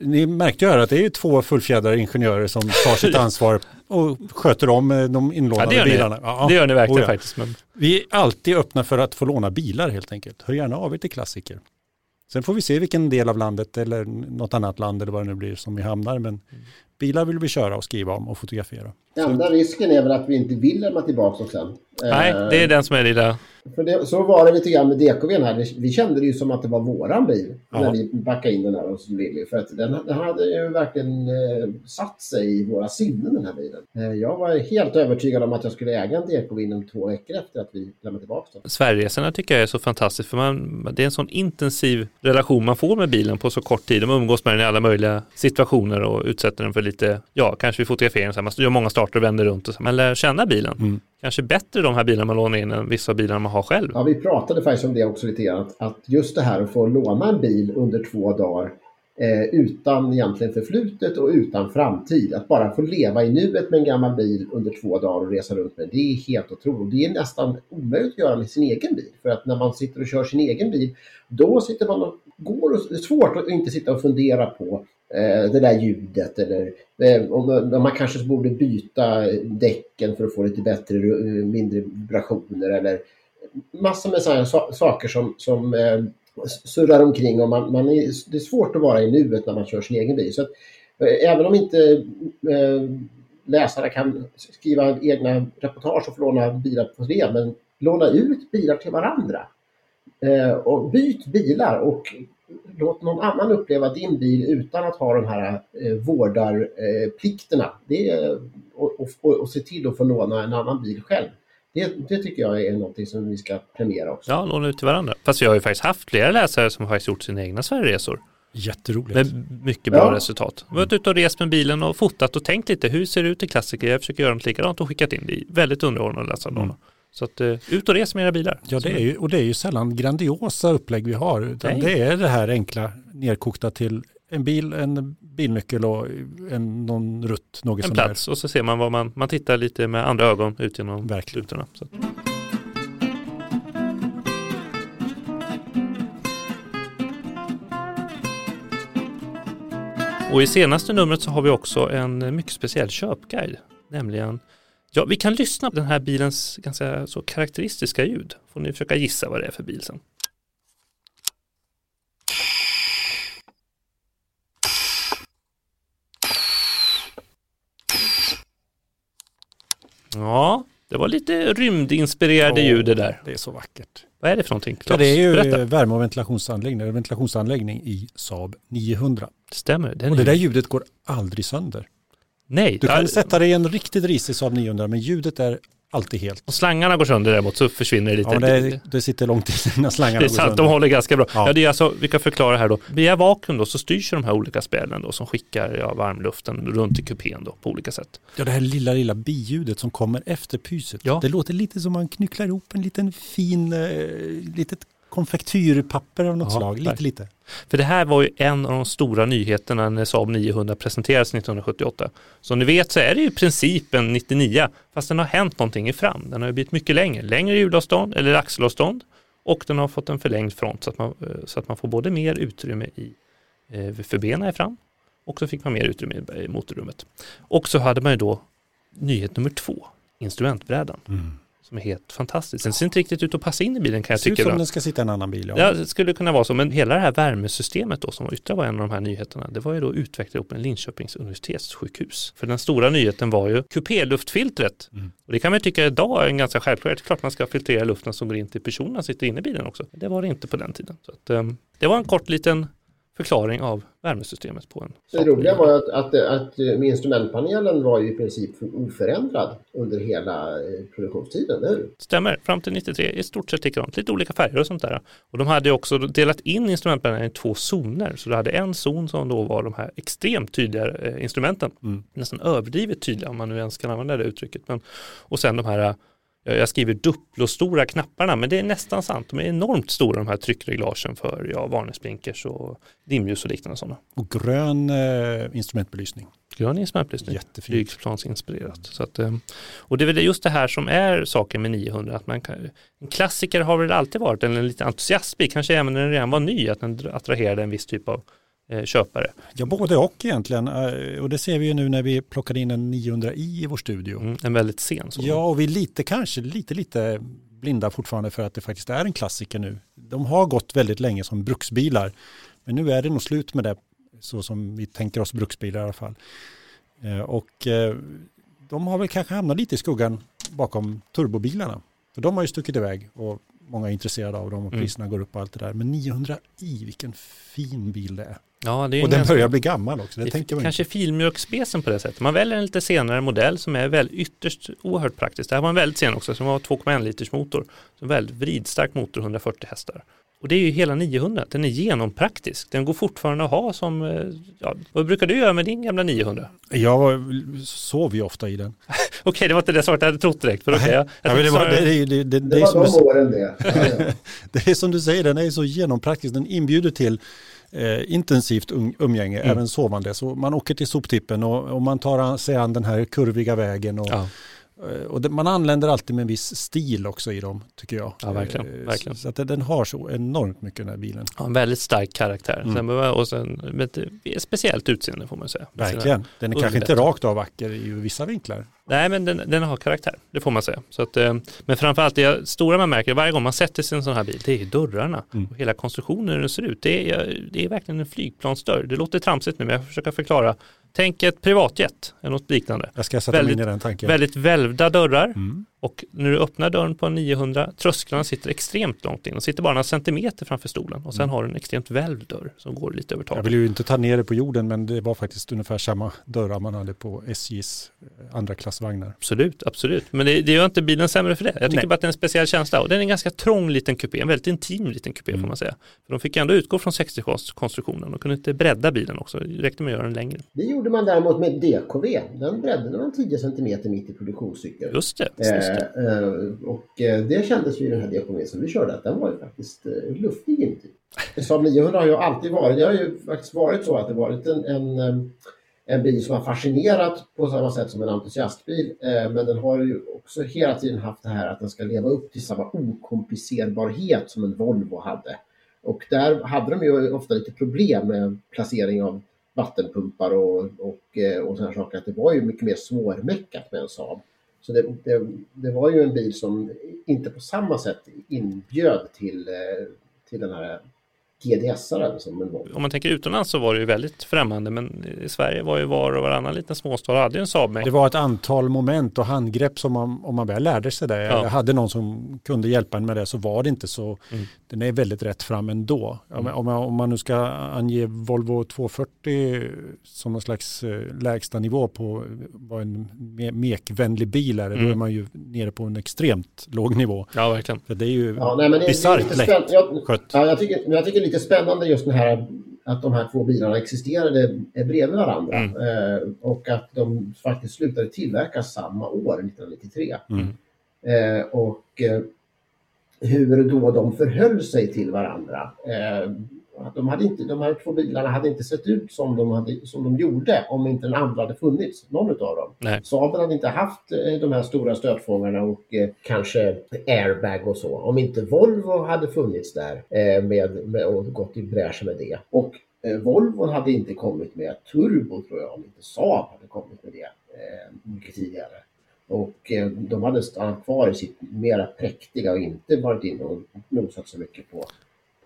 Ni märkte ju här att det är två fullfjädrade ingenjörer som tar sitt ansvar och sköter om eh, de inlånade ja, det bilarna. Ja, det gör ni verkligen oh, ja. faktiskt. Men... Vi är alltid öppna för att få låna bilar helt enkelt. Hör gärna av er till klassiker. Sen får vi se vilken del av landet eller något annat land eller vad det nu blir som vi hamnar. Men mm. Bilar vill vi köra och skriva om och fotografera. Enda risken är väl att vi inte vill lämna tillbaka sen. Nej, det är den som är lilla för det, så var det lite grann med DKVn här. Vi kände det ju som att det var våran bil ja. när vi backade in den här hos Lilly. För att den, den hade ju verkligen eh, satt sig i våra sinnen den här bilen. Eh, jag var helt övertygad om att jag skulle äga en DKV inom två veckor efter att vi lämnade tillbaka den. Sverigeresorna tycker jag är så fantastiskt för man, det är en sån intensiv relation man får med bilen på så kort tid. De umgås med den i alla möjliga situationer och utsätter den för lite, ja kanske vid fotografering, så här, man gör många starter och vänder runt och så, man lär känna bilen. Mm kanske bättre de här bilarna man lånar in än vissa bilar man har själv. Ja, vi pratade faktiskt om det också lite grann. Att, att just det här att få låna en bil under två dagar eh, utan egentligen förflutet och utan framtid. Att bara få leva i nuet med en gammal bil under två dagar och resa runt med. Det är helt otroligt. Det är nästan omöjligt att göra med sin egen bil. För att när man sitter och kör sin egen bil, då sitter man och går, det är svårt att inte sitta och fundera på Eh, det där ljudet eller eh, om, man kanske borde byta däcken för att få lite bättre, eh, mindre vibrationer eller massor med sådana saker som, som surrar omkring och man, man är, det är svårt att vara i nuet när man kör sin egen bil. Så att, även om inte läsare kan skriva egna reportage och få låna bilar på det, men låna ut bilar till varandra. Och byt bilar och låt någon annan uppleva din bil utan att ha de här eh, vårdarplikterna. Det, och, och, och se till att få låna en annan bil själv. Det, det, tycker jag är något som vi ska premiera också. Ja, låna ut till varandra. Fast vi har ju faktiskt haft flera läsare som har faktiskt gjort sina egna Sverigeresor. Jätteroligt. Med mycket bra ja. resultat. Vi har varit ute och rest med bilen och fotat och tänkt lite. Hur ser det ut i klassiker? Jag försöker göra något likadant och skickat in. Det är väldigt underhållande att läsa mm. Så att, uh, ut och res med era bilar. Ja, det är ju, och det är ju sällan grandiosa upplägg vi har. Utan det är det här enkla nerkokta till en bil, en bilnyckel och en, någon rutt. Något en plats där. och så ser man vad man, man tittar lite med andra ögon ut genom rutorna. Så. Och i senaste numret så har vi också en mycket speciell köpguide, nämligen Ja, vi kan lyssna på den här bilens ganska så karaktäristiska ljud. Får ni försöka gissa vad det är för bil sen. Ja, det var lite rymdinspirerade oh, ljud det där. Det är så vackert. Vad är det för någonting? ja, det är ju berätta. värme och ventilationsanläggning, ventilationsanläggning i Saab 900. Det stämmer. Den och det där ljudet går aldrig sönder. Nej. Du kan sätta dig i en riktigt risig Saab 900 men ljudet är alltid helt. Och slangarna går sönder däremot så försvinner det lite. Ja, det, det sitter långt innan slangarna det är sant, går sönder. De håller ganska bra. Ja. ja. det är alltså, vi kan förklara här då. Via vakuum då så styrs de här olika spälen då som skickar ja, varmluften runt i kupén då på olika sätt. Ja, det här lilla, lilla biljudet som kommer efter pyset. Ja. Det låter lite som man knycklar ihop en liten fin, eh, litet konfektyrpapper av något ja, slag. Lite, lite. För det här var ju en av de stora nyheterna när Saab 900 presenterades 1978. Som ni vet så är det ju principen 99, fast den har hänt någonting i fram. Den har blivit mycket längre, längre hjulavstånd eller axelavstånd och den har fått en förlängd front så att man, eh, så att man får både mer utrymme i, eh, för benen i fram och så fick man mer utrymme i motorrummet. Och så hade man ju då nyhet nummer två, instrumentbrädan. Mm som är helt fantastisk. Den ser inte riktigt ut att passa in i bilen kan jag tycka. Det ser ut som den ska sitta i en annan bil. Ja. ja, det skulle kunna vara så. Men hela det här värmesystemet då som var ytterligare var en av de här nyheterna. Det var ju då utvecklat ihop med Linköpings universitetssjukhus. För den stora nyheten var ju kupéluftfiltret. Mm. Och det kan man tycka idag är en ganska självklarhet. Klart man ska filtrera luften som går in till personerna som sitter inne i bilen också. Det var det inte på den tiden. Så att, um, det var en kort liten förklaring av värmesystemet på en. Det roliga var att, att, att instrumentpanelen var ju i princip oförändrad under hela eh, produktionstiden, eller hur? Stämmer, fram till 93 i stort sett likadant, lite olika färger och sånt där. Och de hade också delat in instrumentpanelen i två zoner, så du hade en zon som då var de här extremt tydliga eh, instrumenten, mm. nästan överdrivet tydliga om man nu ens kan använda det uttrycket. Men, och sen de här jag skriver Duplo-stora knapparna, men det är nästan sant. De är enormt stora de här tryckreglagen för ja, varningsblinkers och dimljus och liknande sådana. Och grön eh, instrumentbelysning. Grön instrumentbelysning. Jättefint. Flygplansinspirerat. Så att, eh, och det är väl just det här som är saken med 900. Att man kan, en klassiker har väl alltid varit, eller en liten entusiastbil, kanske även när den redan var ny, att den attraherade en viss typ av Eh, köpare. Ja, både och egentligen. Eh, och det ser vi ju nu när vi plockade in en 900i i vår studio. Mm, en väldigt sen. Så. Ja, och vi är lite kanske lite, lite blinda fortfarande för att det faktiskt är en klassiker nu. De har gått väldigt länge som bruksbilar. Men nu är det nog slut med det så som vi tänker oss bruksbilar i alla fall. Eh, och de har väl kanske hamnat lite i skuggan bakom turbobilarna. För de har ju stuckit iväg och många är intresserade av dem och mm. priserna mm. går upp och allt det där. Men 900i, vilken fin bil det är. Ja, det är och den börjar bli gammal också. Det, det kanske filmjölksspecen på det sättet. Man väljer en lite senare modell som är väldigt ytterst oerhört praktisk. Det här var en väldigt sen också som var 2,1 liters motor. Så väldigt vridstark motor, 140 hästar. Och det är ju hela 900, den är genompraktisk. Den går fortfarande att ha som, eh, ja, vad brukar du göra med din gamla 900? Jag sov ju ofta i den. Okej, okay, det var inte det svaret jag hade trott direkt. För okay, jag, jag ja, det, var, det, det, det, det, var de åren det. det är som du säger, den är så genompraktisk. Den inbjuder till eh, intensivt um, umgänge, mm. även sovande. Så man åker till soptippen och, och man tar sig an den här kurviga vägen och, ja. Eh, och det, man anländer alltid med en viss stil också i dem, tycker jag. Ja, verkligen. Eh, verkligen. Så, så att den har så enormt mycket den här bilen. Ja, en väldigt stark karaktär. Mm. Sen, och sen ett speciellt utseende får man säga. Verkligen. Den är kanske inte rakt av vacker i vissa vinklar. Nej, men den, den har karaktär, det får man säga. Så att, eh, men framförallt det stora man märker varje gång man sätter sig i en sån här bil, det är dörrarna. Mm. Och hela konstruktionen hur den ser ut. Det är, det är verkligen en flygplansdörr. Det låter tramsigt nu, men jag försöker förklara. Tänk ett privatjet eller något liknande. Jag ska sätta mig in Väldigt- i den tanken. Väldigt välvda dörrar Mm. Och när du öppnar dörren på en 900, trösklarna sitter extremt långt in och sitter bara några centimeter framför stolen och sen Mm. har du en extremt välvd dörr som går lite över Jag taket. vill ju inte ta ner det på jorden, men det var faktiskt ungefär samma dörrar man hade på SJs eh, andra klassvagnar. Absolut, absolut. Men det, det gör inte bilen sämre för det. Jag tycker Nej. bara att det är en speciell känsla. Och den är en ganska trång liten kupé, en väldigt intim liten kupé Mm. får man säga. För de fick ändå utgå från 60-konstruktionen och kunde inte bredda bilen också. Det räckte med att göra den längre. Det gjorde man däremot med DKV. Den breddade man 10 cm mitt i produktionscykeln. Just det. Eh, Eh, eh, och eh, det kändes ju i den här diakonin som vi körde att den var ju faktiskt luftig inuti. Saab 900 har ju alltid varit, det har ju faktiskt varit så att det varit en, en, en bil som har fascinerat på samma sätt som en entusiastbil. Men den har ju också hela tiden haft det här att den ska leva upp till samma okomplicerbarhet som en Volvo hade. Och där hade de ju ofta lite problem med placering av vattenpumpar och, och, och sådana saker. Att det var ju mycket mer svårmäckat med en Saab. Så det, det, det var ju en bil som inte på samma sätt inbjöd till, eh, till den här GDS-aren som en Volvo. Om man tänker utomlands så var det ju väldigt främmande men i Sverige var ju var och varannan liten småstad hade ju en Saab. Det var ett antal moment och handgrepp som man, om man väl lärde sig det, Ja. eller hade någon som kunde hjälpa en med det, så var det inte så. Mm. Den är väldigt rätt fram ändå. Om, om, man, om man nu ska ange Volvo 240 som någon slags eh, lägsta nivå på vad en me- mekvänlig bil är, då Mm. är man ju nere på en extremt låg nivå. Ja, verkligen. För det är ju Ja, nej, men det, det är bisarrt lätt skött. ja, jag, tycker, men jag tycker lite spännande just den här att de här två bilarna existerade eh, bredvid varandra Mm. eh, och att de faktiskt slutade tillverkas samma år, 1993. Mm. Eh, och eh, hur då de förhöll sig till varandra. De, hade inte, de här två bilarna hade inte sett ut som de, hade, som de gjorde om inte den andra hade funnits, någon av dem. Nej. Saaben hade inte haft eh, de här stora stötfångarna och eh, kanske airbag och så. Om inte Volvo hade funnits där eh, med, med, och gått i bräschen med det. Och Volvo hade inte kommit med turbo tror jag, om inte Saab hade kommit med det mycket tidigare. Och eh, de hade stannat kvar i sitt mera präktiga och inte varit inne och nosat så mycket på,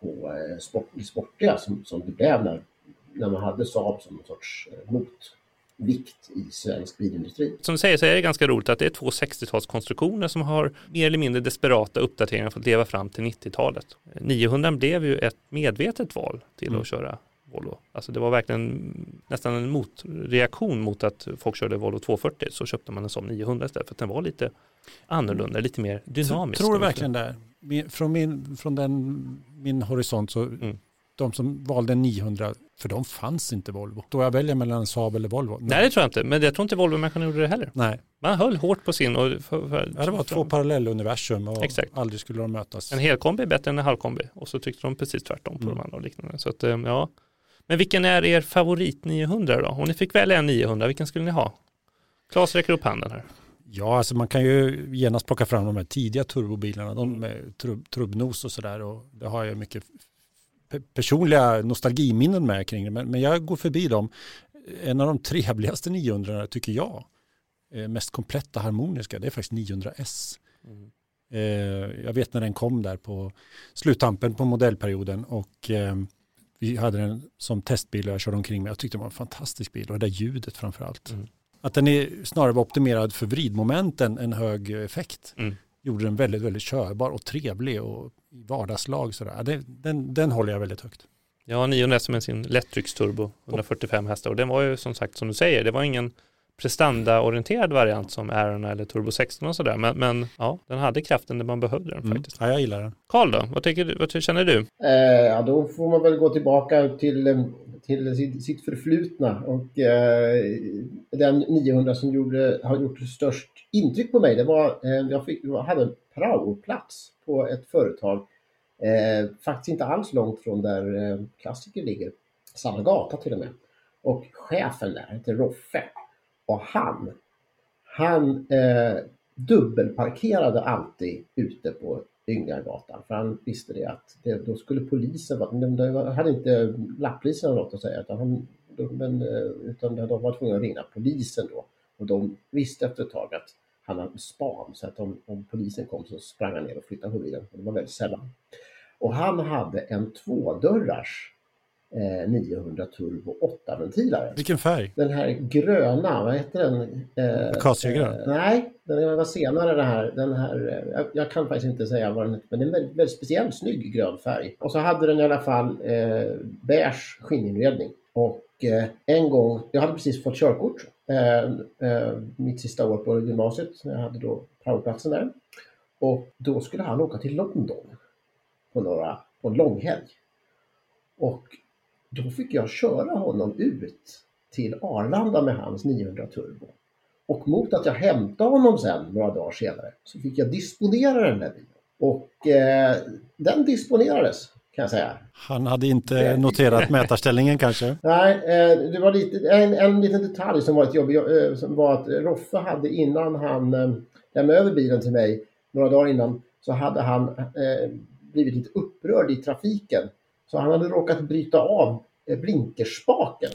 på eh, sport, det sportiga som, som det blev när, när man hade Saab som en sorts eh, motvikt i svensk bilindustri. Som du säger så är det ganska roligt att det är två 60-talskonstruktioner som har mer eller mindre desperata uppdateringar för att leva fram till 90-talet. 900 blev ju ett medvetet val till Mm. att köra Volvo. Alltså det var verkligen nästan en motreaktion mot att folk körde Volvo 240 så köpte man en som 900 istället för att den var lite annorlunda, lite mer dynamisk. Tror du verkligen det? Min- Från, min, från den, min horisont så Mm. de som valde en 900, för de fanns inte Volvo. Då jag väljer mellan Saab eller Volvo. Nej det tror jag inte, men jag tror inte Volvo-människan gjorde det heller. Nej. Man höll hårt på sin och för, för, Ja, det var två parallelluniversum och Exakt. aldrig skulle de mötas. En helkombi är bättre än en halvkombi och så tyckte de precis tvärtom på Mm. de andra och liknande. Så att, eh, ja. Men vilken är er favorit 900 då? Om ni fick välja en 900, vilken skulle ni ha? Claes räcker upp handen här. Ja, alltså man kan ju genast plocka fram de här tidiga turbobilarna, de med trubb, trubbnos och sådär. Och det har jag mycket pe- personliga nostalgiminnen med kring det. Men, men jag går förbi dem. En av de trevligaste 900 tycker jag, eh, mest kompletta harmoniska, det är faktiskt 900S. Eh, jag vet när den kom där på sluttampen på modellperioden och eh, vi hade den som testbil och jag körde omkring med. Jag tyckte det var en fantastisk bil och det där ljudet framför allt. Mm. Att den är snarare var optimerad för vridmoment än en hög effekt Mm. gjorde den väldigt, väldigt körbar och trevlig och i vardagslag sådär. Det, den, den håller jag väldigt högt. Ja, 900 med sin lättrycksturbo, 145 hästar och den var ju som sagt som du säger, det var ingen prestandaorienterad variant som Aeron eller Turbo 16 och sådär. Men, men ja, den hade kraften när man behövde den Mm. faktiskt. Ja, jag gillar den. Karl då, vad, tycker du, vad känner du? Eh, ja, då får man väl gå tillbaka till, eh, till sitt, sitt förflutna. Och eh, den 900 som gjorde, har gjort störst intryck på mig, det var eh, jag, fick, jag hade en praoplats på ett företag. Eh, faktiskt inte alls långt från där eh, klassiker ligger. Samma gata till och med. Och chefen där heter Roffe. Och han, han eh, dubbelparkerade alltid ute på Yngargatan för han visste det att det, då skulle polisen vara, de, de hade inte lapplisen något att säga utan, han, men, eh, utan de var tvungna att ringa polisen då och de visste efter ett tag att han hade span så att om, om polisen kom så sprang han ner och flyttade på. Det var väldigt sällan. Och han hade en tvådörrars eh, 900 turbo 8-ventilare. Vilken färg? Den här gröna, vad heter den? Eh, Akaciagrön? Eh, nej, den var senare den här. Den här jag, jag, kan faktiskt inte säga vad den heter, men det är en väldigt, väldigt speciell snygg grön färg. Och så hade den i alla fall eh, beige skinninredning. Och eh, en gång, jag hade precis fått körkort Eh, eh, mitt sista år på gymnasiet. Jag hade då praoplatsen där. Och då skulle han åka till London på, några, på en långhelg. Och då fick jag köra honom ut till Arlanda med hans 900 turbo. Och mot att jag hämtade honom sen några dagar senare så fick jag disponera den där bilen. Och eh, den disponerades kan jag säga. Han hade inte noterat mätarställningen kanske? Nej, eh, det var lite, en, en liten detalj som var ett jobb, eh, som var att Roffe hade innan han eh, lämnade över bilen till mig, några dagar innan, så hade han eh, blivit lite upprörd i trafiken. Så han hade råkat bryta av eh, blinkerspaken.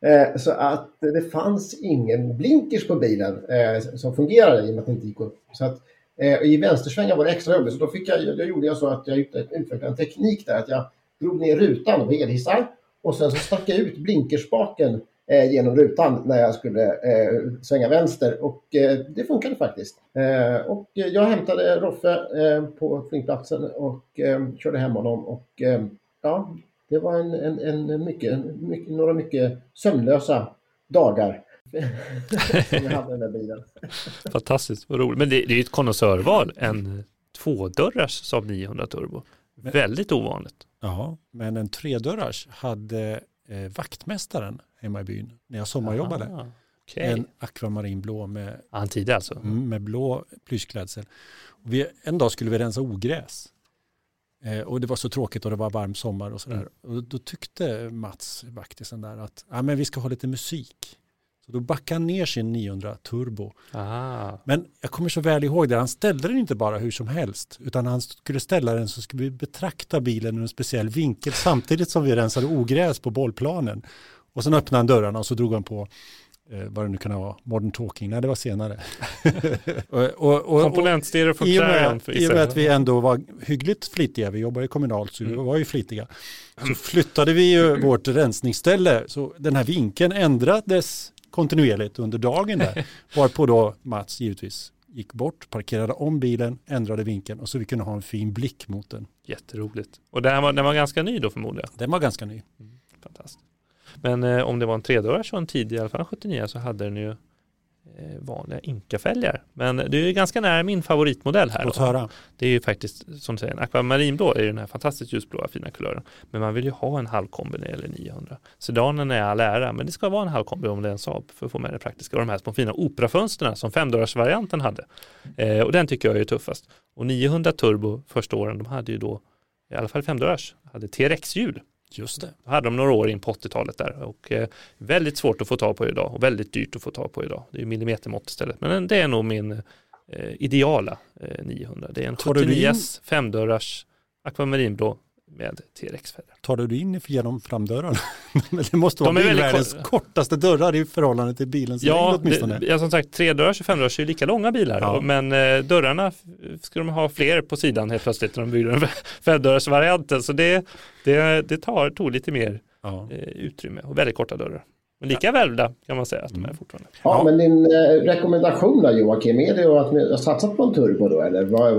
Eh, så att det fanns ingen blinkers på bilen eh, som fungerade i och med att det inte gick upp. Så att I vänstersvängar var det extra jobbigt så då fick jag, jag gjorde jag så att jag utvecklade en teknik där att jag drog ner rutan med elhissar och sen så stack jag ut blinkerspaken genom rutan när jag skulle eh, svänga vänster och eh, det funkade faktiskt. Eh, och jag hämtade Roffe på flygplatsen och körde hem honom och ja, det var en, en, en mycket, mycket, några mycket sömnlösa dagar som jag hade den där bilen. Fantastiskt, vad roligt. Men det, det är ju ett konnässörval, en tvådörrars Saab 900 Turbo. Men, Väldigt ovanligt. Ja, men en tredörrars hade eh, vaktmästaren hemma i byn när jag sommarjobbade. Aha, okay. En akvamarinblå med, alltså. Mm, med blå plyschklädsel. Vi, en dag skulle vi rensa ogräs. Eh, och det var så tråkigt och det var varm sommar och sådär. Mm. Och då tyckte Mats, vaktisen där, att ah, men vi ska ha lite musik. Så då backade han ner sin 900 turbo. Aha. Men jag kommer så väl ihåg det, han ställde den inte bara hur som helst, utan han skulle ställa den så skulle vi betrakta bilen ur en speciell vinkel samtidigt som vi rensade ogräs på bollplanen. Och sen öppnade han dörrarna och så drog han på eh, vad det nu kan vara, Modern Talking, nej det var senare. och, och, och, Komponentstereo från Clarion. I och med att vi ändå var hyggligt flitiga, vi jobbade kommunalt så vi mm. var ju flitiga, så flyttade vi ju vårt rensningsställe, så den här vinkeln ändrades kontinuerligt under dagen där. Varpå då Mats givetvis gick bort, parkerade om bilen, ändrade vinkeln och så vi kunde ha en fin blick mot den. Jätteroligt. Och den var, den var ganska ny då förmodligen? Den var ganska ny. Mm, fantastiskt. Men eh, om det var en tredörrars och en tidig, i alla fall 79, så hade den ju Eh, vanliga inkafälgar. Men det är ganska nära min favoritmodell här. Låt höra. Det är ju faktiskt, som du säger, en akvamarinblå är ju den här fantastiskt ljusblåa fina kulören. Men man vill ju ha en halvkombi när det gäller 900. Sedanen är all ära, men det ska vara en halvkombi om det är en Saab för att få med det praktiska. Och de här små fina operafönsterna som femdörrarsvarianten hade. Eh, och den tycker jag är tuffast. Och 900 turbo första åren, de hade ju då, i alla fall femdörrars, hade TRX-hjul. Just det. Då hade de några år in på 80-talet där och eh, väldigt svårt att få tag på idag och väldigt dyrt att få tag på idag. Det är millimetermått istället. Men det är nog min eh, ideala eh, 900. Det är en 79S femdörrars akvamarinblå med T-rex-färger. Tar du in genom framdörrarna? det måste vara bilvärldens kort... kortaste dörrar i förhållande till bilens ja, längd åtminstone. Det, ja, som sagt, tredörrars och femdörrars är lika långa bilar. Ja. Men eh, dörrarna ska de ha fler på sidan helt plötsligt när de bygger en femdörrarsvarianten. Så det, det, det tar, tog lite mer ja. eh, utrymme och väldigt korta dörrar. Men lika ja. välvda kan man säga att de är fortfarande. Ja, ja. men din eh, rekommendation då Joakim, är det att ni har satsat på en turbo då eller vad,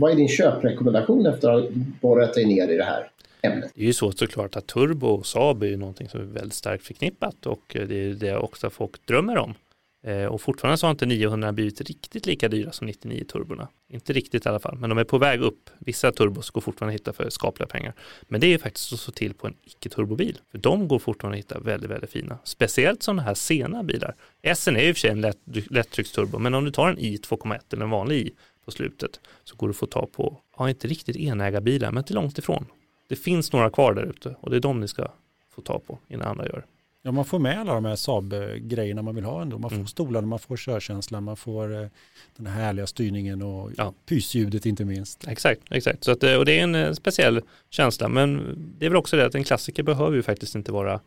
vad är din köprekommendation efter att ha borrat dig ner i det här? Ämnet. Det är ju så såklart att turbo och Saab är ju någonting som är väldigt starkt förknippat och det är det också folk drömmer om. Eh, och fortfarande så har inte 900 blivit riktigt lika dyra som 99 turborna. Inte riktigt i alla fall, men de är på väg upp. Vissa turbos går fortfarande att hitta för skapliga pengar. Men det är faktiskt att slå till på en icke-turbobil. För de går fortfarande att hitta väldigt, väldigt fina. Speciellt sådana här sena bilar. SN är i och för sig en lätt, lättrycksturbo, men om du tar en i 2,1 eller en vanlig i på slutet så går du att få ta på, ja inte riktigt enägarbilar, men inte långt ifrån. Det finns några kvar där ute och det är de ni ska få ta på innan andra gör. Ja, man får med alla de här Saab-grejerna man vill ha ändå. Man får Mm. stolarna, man får körkänslan, man får eh, den här härliga styrningen och Ja. pysljudet inte minst. Exakt, exakt. Så att, eh, och det är en eh, speciell känsla. Men det är väl också det att en klassiker behöver ju faktiskt inte vara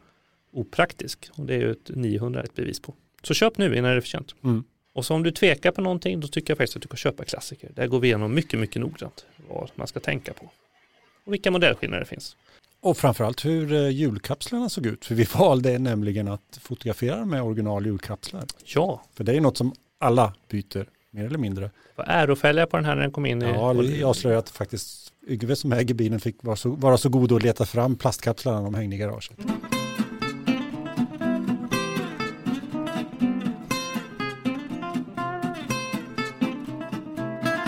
opraktisk. Och det är ju ett 900 ett bevis på. Så köp nu innan det är för sent. Mm. Och så om du tvekar på någonting då tycker jag faktiskt att du kan köpa klassiker. Där går vi igenom mycket, mycket noggrant vad man ska tänka på. Och vilka modellskillnader det finns. Och framförallt hur eh, julkapslarna såg ut. För vi valde nämligen att fotografera med original julkapslar. Ja, För det är något som alla byter, mer eller mindre. vad ärofälgar på den här när den kom in i... Ja, jag avslöjar att faktiskt Yngve som äger bilen fick vara så, vara så god att leta fram plastkapslarna de hängde i garaget.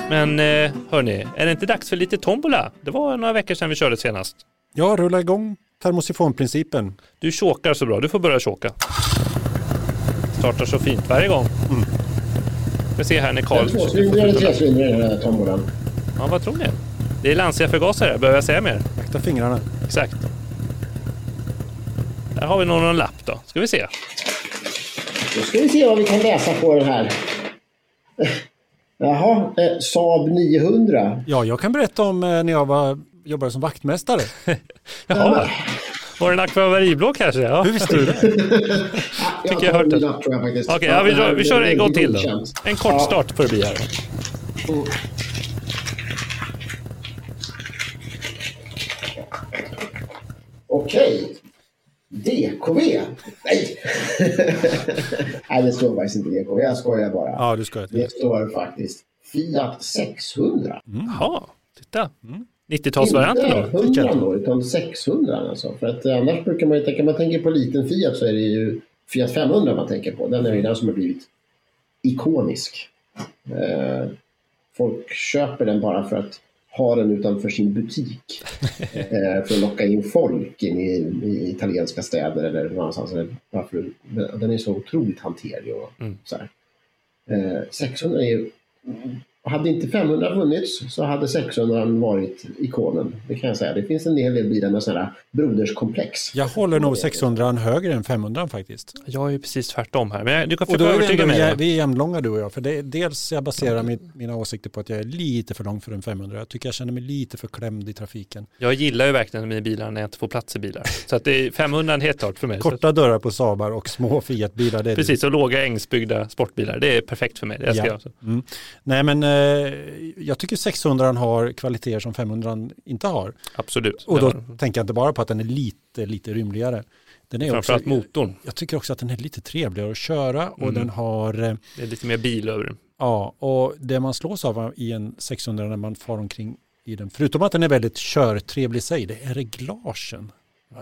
Men eh, hörni, är det inte dags för lite tombola? Det var några veckor sedan vi körde senast. Ja, rulla igång termosifonprincipen. Du chokar så bra, du får börja choka. Startar så fint varje gång. Vi ser här när Är Karl... det tvåcylindrig eller trecylindrig den här tombolan? Ja, vad tror ni? Det är Lancia förgasare, behöver jag säga mer? Akta fingrarna. Exakt. Där har vi nog någon lapp då. Ska vi se. Då ska vi se vad vi kan läsa på den här. Jaha, eh, Saab 900. Ja, jag kan berätta om eh, när jag var, jobbade som vaktmästare. Jaha. Var det en akvavariblå kanske? Ja. Hur visste du det? Jag jag tar hört det. tror jag faktiskt. Okej, ja, vi, kör- vi kör en gång till då. En kort start får det bli här. Okej. DKV. Nej! Nej, det står faktiskt inte DKV. Jag skojar bara. Ja, du ska jag till. Det står faktiskt Fiat 600. Jaha, titta. 90-talsvarianten Inte då? 100 då, utan 600 alltså. För att eh, annars brukar man ju tänka, man tänker på liten Fiat så är det ju Fiat 500 man tänker på. Den är ju den som har blivit ikonisk. Eh, folk köper den bara för att ha den utanför sin butik. eh, för att locka in folk in i, i italienska städer eller någonstans. Eller varför, den är så otroligt hanterlig. Och, Mm. så. Eh, 600 är ju hade inte 500 funnits så hade 600 varit ikonen. Det kan jag säga. Det finns en hel del bilar med sådana broderskomplex. Jag håller nog 600 högre än 500 faktiskt. Jag är ju precis tvärtom här. Men du kan Och få då är vi, övertyga ändå, mig. vi är jämnlånga du och jag. För det är dels jag baserar min, mina åsikter på att jag är lite för lång för en 500. Jag tycker jag känner mig lite för klämd i trafiken. Jag gillar ju verkligen mina bilar när jag inte får plats i bilar. Så att det är 500 är helt klart för mig. Korta dörrar på Saabar och små Fiat-bilar. Precis, och låga ängsbyggda sportbilar. Det är perfekt för mig. Det Ja. jag. Mm. Nej men eh, jag tycker 600 har kvaliteter som 500 inte har. Absolut. Och då har- tänker jag inte bara på att den är lite, lite rymligare. Den är också, Framförallt motorn. jag tycker också att den är lite trevligare att köra och Mm. den har, eh, Det är lite mer bil över den. ja, och det man slås av i en 600 när man far omkring i den, förutom att den är väldigt körtrevlig i sig, det är reglagen.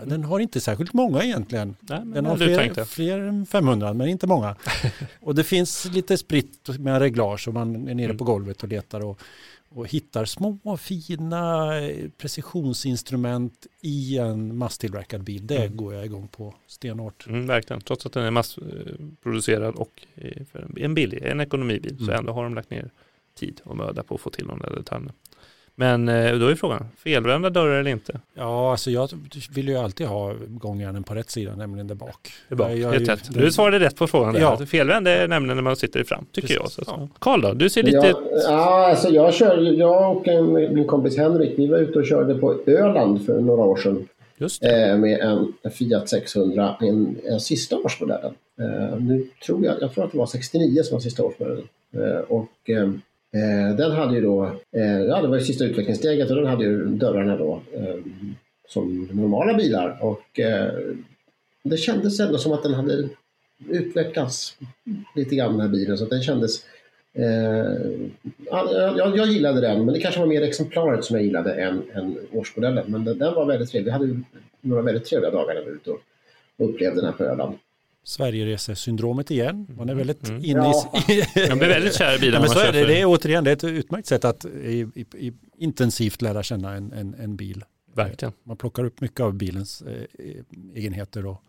Den har inte särskilt många egentligen. Nej, men Den har fler, fler än 500 men inte många. och det finns lite spritt med reglage och man är nere Mm. på golvet och letar och, och hittar små fina eh, precisionsinstrument i en masstillverkad bil. Det Mm. går jag igång på stenhårt. Mm, verkligen. Trots att den är massproducerad och eh, en billig, en ekonomibil, så Mm. ändå har de lagt ner tid och möda på att få till de där detaljerna. Men eh, då är frågan, felvända dörrar eller inte? Ja, alltså jag vill ju alltid ha gångjärnen på rätt sida, nämligen där bak. Det är bak. Jag ju- rätt. Du svarade rätt på frågan. Där. Ja. Alltså, Felvänd är nämligen när man sitter i fram, tycker Precis. jag. Så, Ja. Karl då, du ser lite... Ja, ja, alltså jag, kör, jag och en, min kompis Henrik vi var ute och körde på Öland för några år sedan Just det. eh, med en Fiat 600, en, en sista årsmodellen. Eh, nu tror jag, jag tror att det var 69 som var sista årsmodellen. Eh, och eh, den hade ju då, eh, ja det var det sista utvecklingssteget och den hade ju dörrarna då eh, som normala bilar och eh, det kändes ändå som att den hade utvecklats lite grann den här bilen så att den kändes Eh, ja, jag, jag gillade den, men det kanske var mer exemplaret som jag gillade än, än årsmodellen. Men den, den var väldigt trevlig. Vi hade några väldigt trevliga dagar när vi var ute och och upplevde den här på Öland. Sverigeresesyndromet igen. Man är väldigt Mm. inne Ja. i... Jag blir väldigt kär i bilar Ja, men man så är det. det är återigen det är ett utmärkt sätt att i, i, i, intensivt lära känna en, en, en bil. Verkligen. Man plockar upp mycket av bilens eh, egenheter och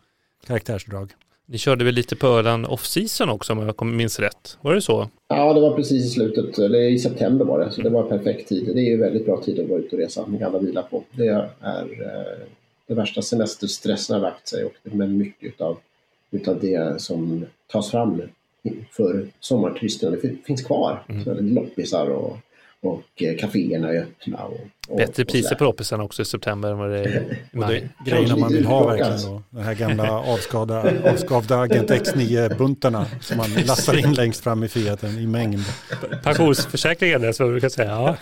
karaktärsdrag. Ni körde väl lite på Öland off-season också om jag kommer- minns rätt? Var det så? Ja, det var precis i slutet, eller i september var det, så det var perfekt tid. Det är ju väldigt bra tid att gå ut och resa med gamla bilar på. Det är eh, den värsta semesterstressen har lagt sig och men mycket av utav det som tas fram för sommarturisterna det finns kvar. Mm. Loppisar och, och eh, kaféerna är öppna. Och, och, Bättre priser på loppisarna också i september än vad det är i maj. Grejerna man vill ha verkligen då. Den här gamla avskavda, avskavda Agent X9-buntarna som man lastar in längst fram i Fiaten i mängd. Pensionsförsäkringen är som man brukar säga. Ja.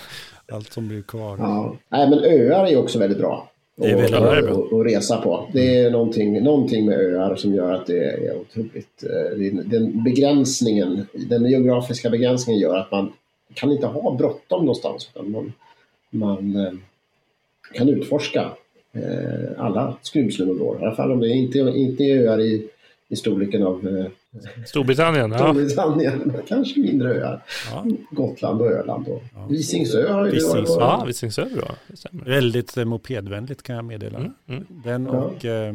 Allt som blir kvar. Ja. Nej, men öar är också väldigt bra. Och, och, och, resa på. Det är någonting, någonting med öar som gör att det är otroligt. Eh, den begränsningen, den geografiska begränsningen gör att man kan inte ha bråttom någonstans. Utan man, man eh, kan utforska eh, alla skrymslen och går. I alla fall om det inte, inte är öar i, i storleken av Storbritannien, ja. Storbritannien, kanske mindre öar. Ja. Gotland och Öland. Och ja. Visingsö har ju Visingsö. Ja, Visingsö är bra. Väldigt eh, mopedvänligt kan jag meddela. Mm, mm. Den och eh,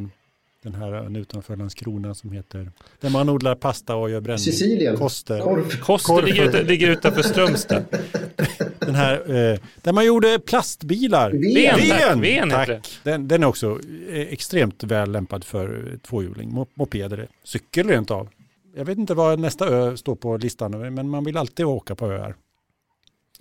den här ön utanför Landskrona som heter, där man odlar pasta och gör brännvin. Sicilien. Koster. Korf. Koster Korf. Ligger, ligger utanför Strömstad. den här, eh, där man gjorde plastbilar. Ven, Ven, tack. tack. Den, den, är också eh, extremt väl lämpad för tvåhjuling, mopeder, cykel rent av jag vet inte vad nästa ö står på listan, men man vill alltid åka på öar.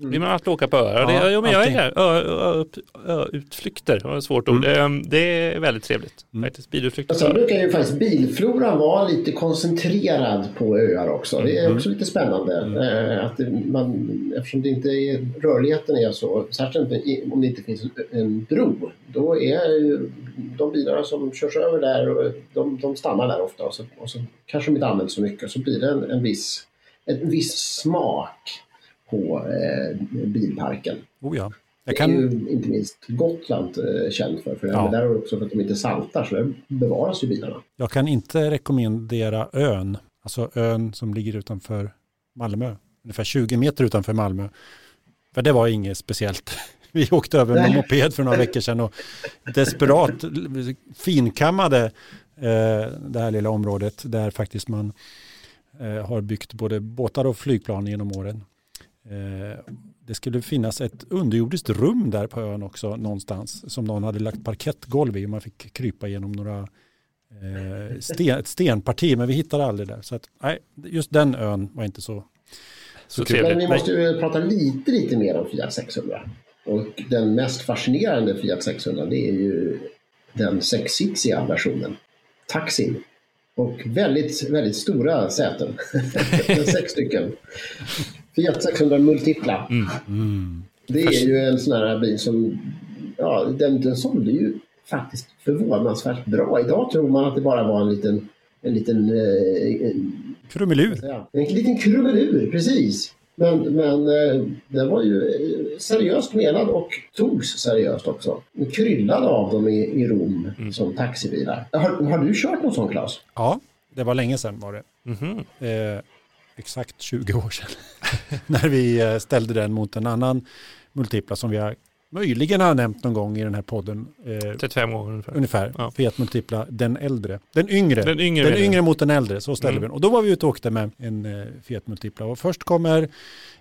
Mm. Vill man alltid åka på öar? Ja, det, ja, men jag är här. utflykter var ett svårt ord. Mm. Ehm, det är väldigt trevligt. Mm. Bilutflykter. Sen brukar ju faktiskt bilfloran vara lite koncentrerad på öar också. Det är mm. också lite spännande. Mm. Eh, att man, eftersom det inte är, rörligheten är så, särskilt om det inte finns en bro, då är ju de bilarna som körs över där, de, de stannar där ofta och så, och så kanske de inte används så mycket. Så blir det en, en, viss, en viss smak på eh, bilparken. Oh ja. Jag kan... Det är ju inte minst Gotland eh, känt för. för ja. där är också för att de inte saltar så där bevaras ju bilarna. Jag kan inte rekommendera ön, alltså ön som ligger utanför Malmö, ungefär 20 meter utanför Malmö. För det var inget speciellt. Vi åkte över med moped för några veckor sedan och desperat finkammade eh, det här lilla området där faktiskt man eh, har byggt både båtar och flygplan genom åren. Eh, det skulle finnas ett underjordiskt rum där på ön också någonstans som någon hade lagt parkettgolv i och man fick krypa genom några eh, sten, ett stenparti men vi hittade aldrig där. Så att, nej, just den ön var inte så, så, så kul. Men vi måste ju prata lite, lite mer om Fiat 600. Och den mest fascinerande Fiat 600 det är ju den sexsitsiga versionen. Taxin. Och väldigt, väldigt stora säten. Sex stycken. Fiat 600 Multipla. Mm. Mm. Det är ju en sån här bil som, ja, den, den sålde ju faktiskt förvånansvärt bra. Idag tror man att det bara var en liten, en liten eh, Krumelur. En liten krumelur, precis. Men, men eh, den var ju eh, seriöst menad och togs seriöst också. Kryllade av dem i, i Rom mm. som taxibilar. Har, har, du kört någon sån Claes? Ja, det var länge sedan var det. Mm -hmm. eh, exakt 20 år sedan. när vi eh, ställde den mot en annan multipla som vi har möjligen har nämnt någon gång i den här podden. Eh, 35 år ungefär. Ungefär. Ja. Fiat Multipla, den äldre. Den yngre. Den yngre, den yngre mot den äldre, så ställde mm. vi den. Och då var vi ute och åkte med en eh, Fiat Multipla. Och först kommer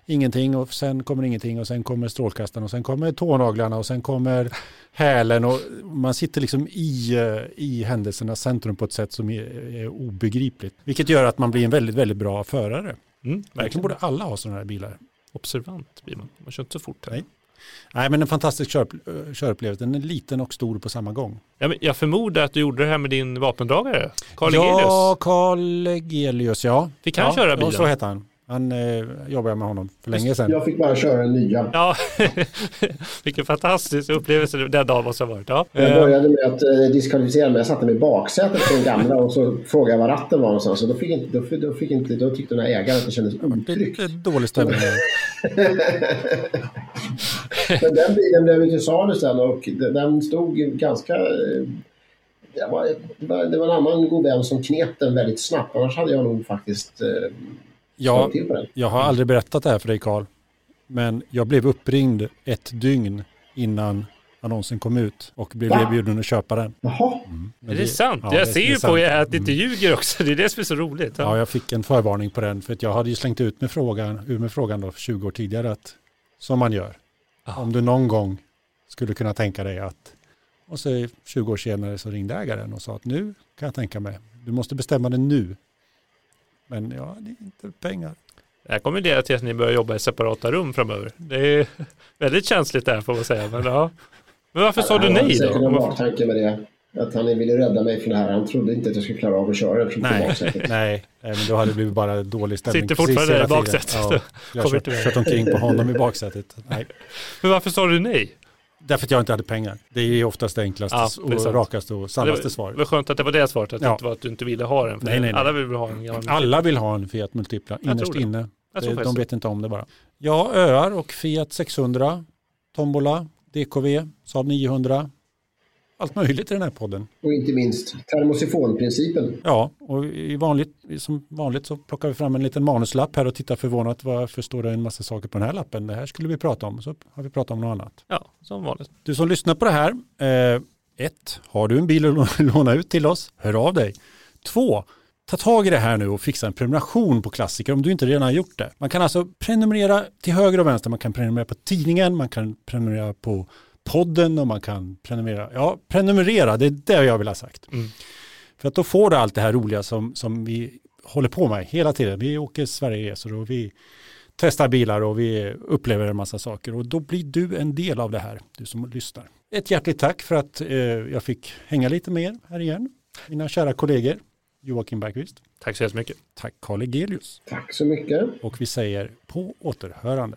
ingenting och sen kommer ingenting och sen kommer strålkastaren och sen kommer tånaglarna och sen kommer hälen och man sitter liksom i, eh, i händelsernas centrum på ett sätt som är, är obegripligt. Vilket gör att man blir en väldigt, väldigt bra förare. Mm, verkligen borde alla ha sådana här bilar. Observant blir man. Man kör inte så fort. Nej. Nej, men en fantastisk kör, körupplevelse. Den är liten och stor på samma gång. Ja, jag förmodar att du gjorde det här med din vapendragare, Carl Egelius. Ja, Carl Egelius, ja. Fick han ja, köra bilen? Ja, så heter han. Han eh, jobbade med honom för länge sedan. Jag fick bara köra den nya. Ja, vilken fantastisk upplevelse den dagen måste ha varit. Ja. Jag började med att eh, diskvalificera mig. Jag satte mig i baksätet på den gamla och så frågade jag var ratten var någonstans. Och då, fick inte, då, då, fick inte, då tyckte den här ägaren att det kändes otryggt. Lite dålig stämning. Men den bilen blev ju till salu sen och den stod ganska eh, det var, det var en annan god vän som knep den väldigt snabbt. Annars hade jag nog faktiskt eh, Ja, jag har aldrig berättat det här för dig Karl. Men jag blev uppringd ett dygn innan annonsen kom ut och blev Va? erbjuden att köpa den. Jaha. Mm. är det, det sant? Ja, jag det, ser ju på er att det inte mm. ljuger också. Det är det som är så roligt. Ja. ja, jag fick en förvarning på den för att jag hade ju slängt ut med frågan, ur med frågan då för 20 år tidigare att som man gör. Aha. Om du någon gång skulle kunna tänka dig att Och så 20 år senare så ringde ägaren och sa att nu kan jag tänka mig, du måste bestämma det nu. Men ja, det är inte pengar. Det här kommer leda till att ni börjar jobba i separata rum framöver. Det är väldigt känsligt där får man säga. Men, ja. men varför sa du nej Han hade säkert en då? baktanke med det. Att han ville rädda mig från det här. Han trodde inte att jag skulle klara av att köra från Nej, baksätet. nej, nej, men då hade det blivit bara dålig stämning. Sitter fortfarande i baksätet. Ja, jag har kört, kört omkring på honom i baksätet. Nej, Men varför sa du nej? Därför att jag inte hade pengar. Det är oftast det enklaste Ja, det och rakaste och Det sannaste var, svaret. det var skönt att det var det svaret, att det Ja. inte var att du inte ville ha den. Nej, nej, nej. Alla vill ha en gammal Alla vill ha en Fiat Multipla Jag innerst det. inne. Tror De vet inte om det bara. Ja, öar och Fiat 600, Tombola, DKV, Saab 900. Allt möjligt i den här podden. Och inte minst termosifonprincipen. Ja, och i vanligt, som vanligt så plockar vi fram en liten manuslapp här och tittar förvånat varför står det en massa saker på den här lappen. Det här skulle vi prata om, så har vi pratat om något annat. Ja, som vanligt. Du som lyssnar på det här, eh, ett, har du en bil att lå- låna ut till oss, hör av dig. Två, ta tag i det här nu och fixa en prenumeration på klassiker om du inte redan har gjort det. Man kan alltså prenumerera till höger och vänster, man kan prenumerera på tidningen, man kan prenumerera på podden och man kan prenumerera, ja prenumerera, det är det jag vill ha sagt. Mm. För att då får du allt det här roliga som, som vi håller på med hela tiden. Vi åker Sverigeresor och vi testar bilar och vi upplever en massa saker och då blir du en del av det här, du som lyssnar. Ett hjärtligt tack för att eh, jag fick hänga lite med er här igen. Mina kära kollegor Joakim Bergqvist, Tack så jättemycket. tack Karl Egelius Tack så mycket. och vi säger på återhörande.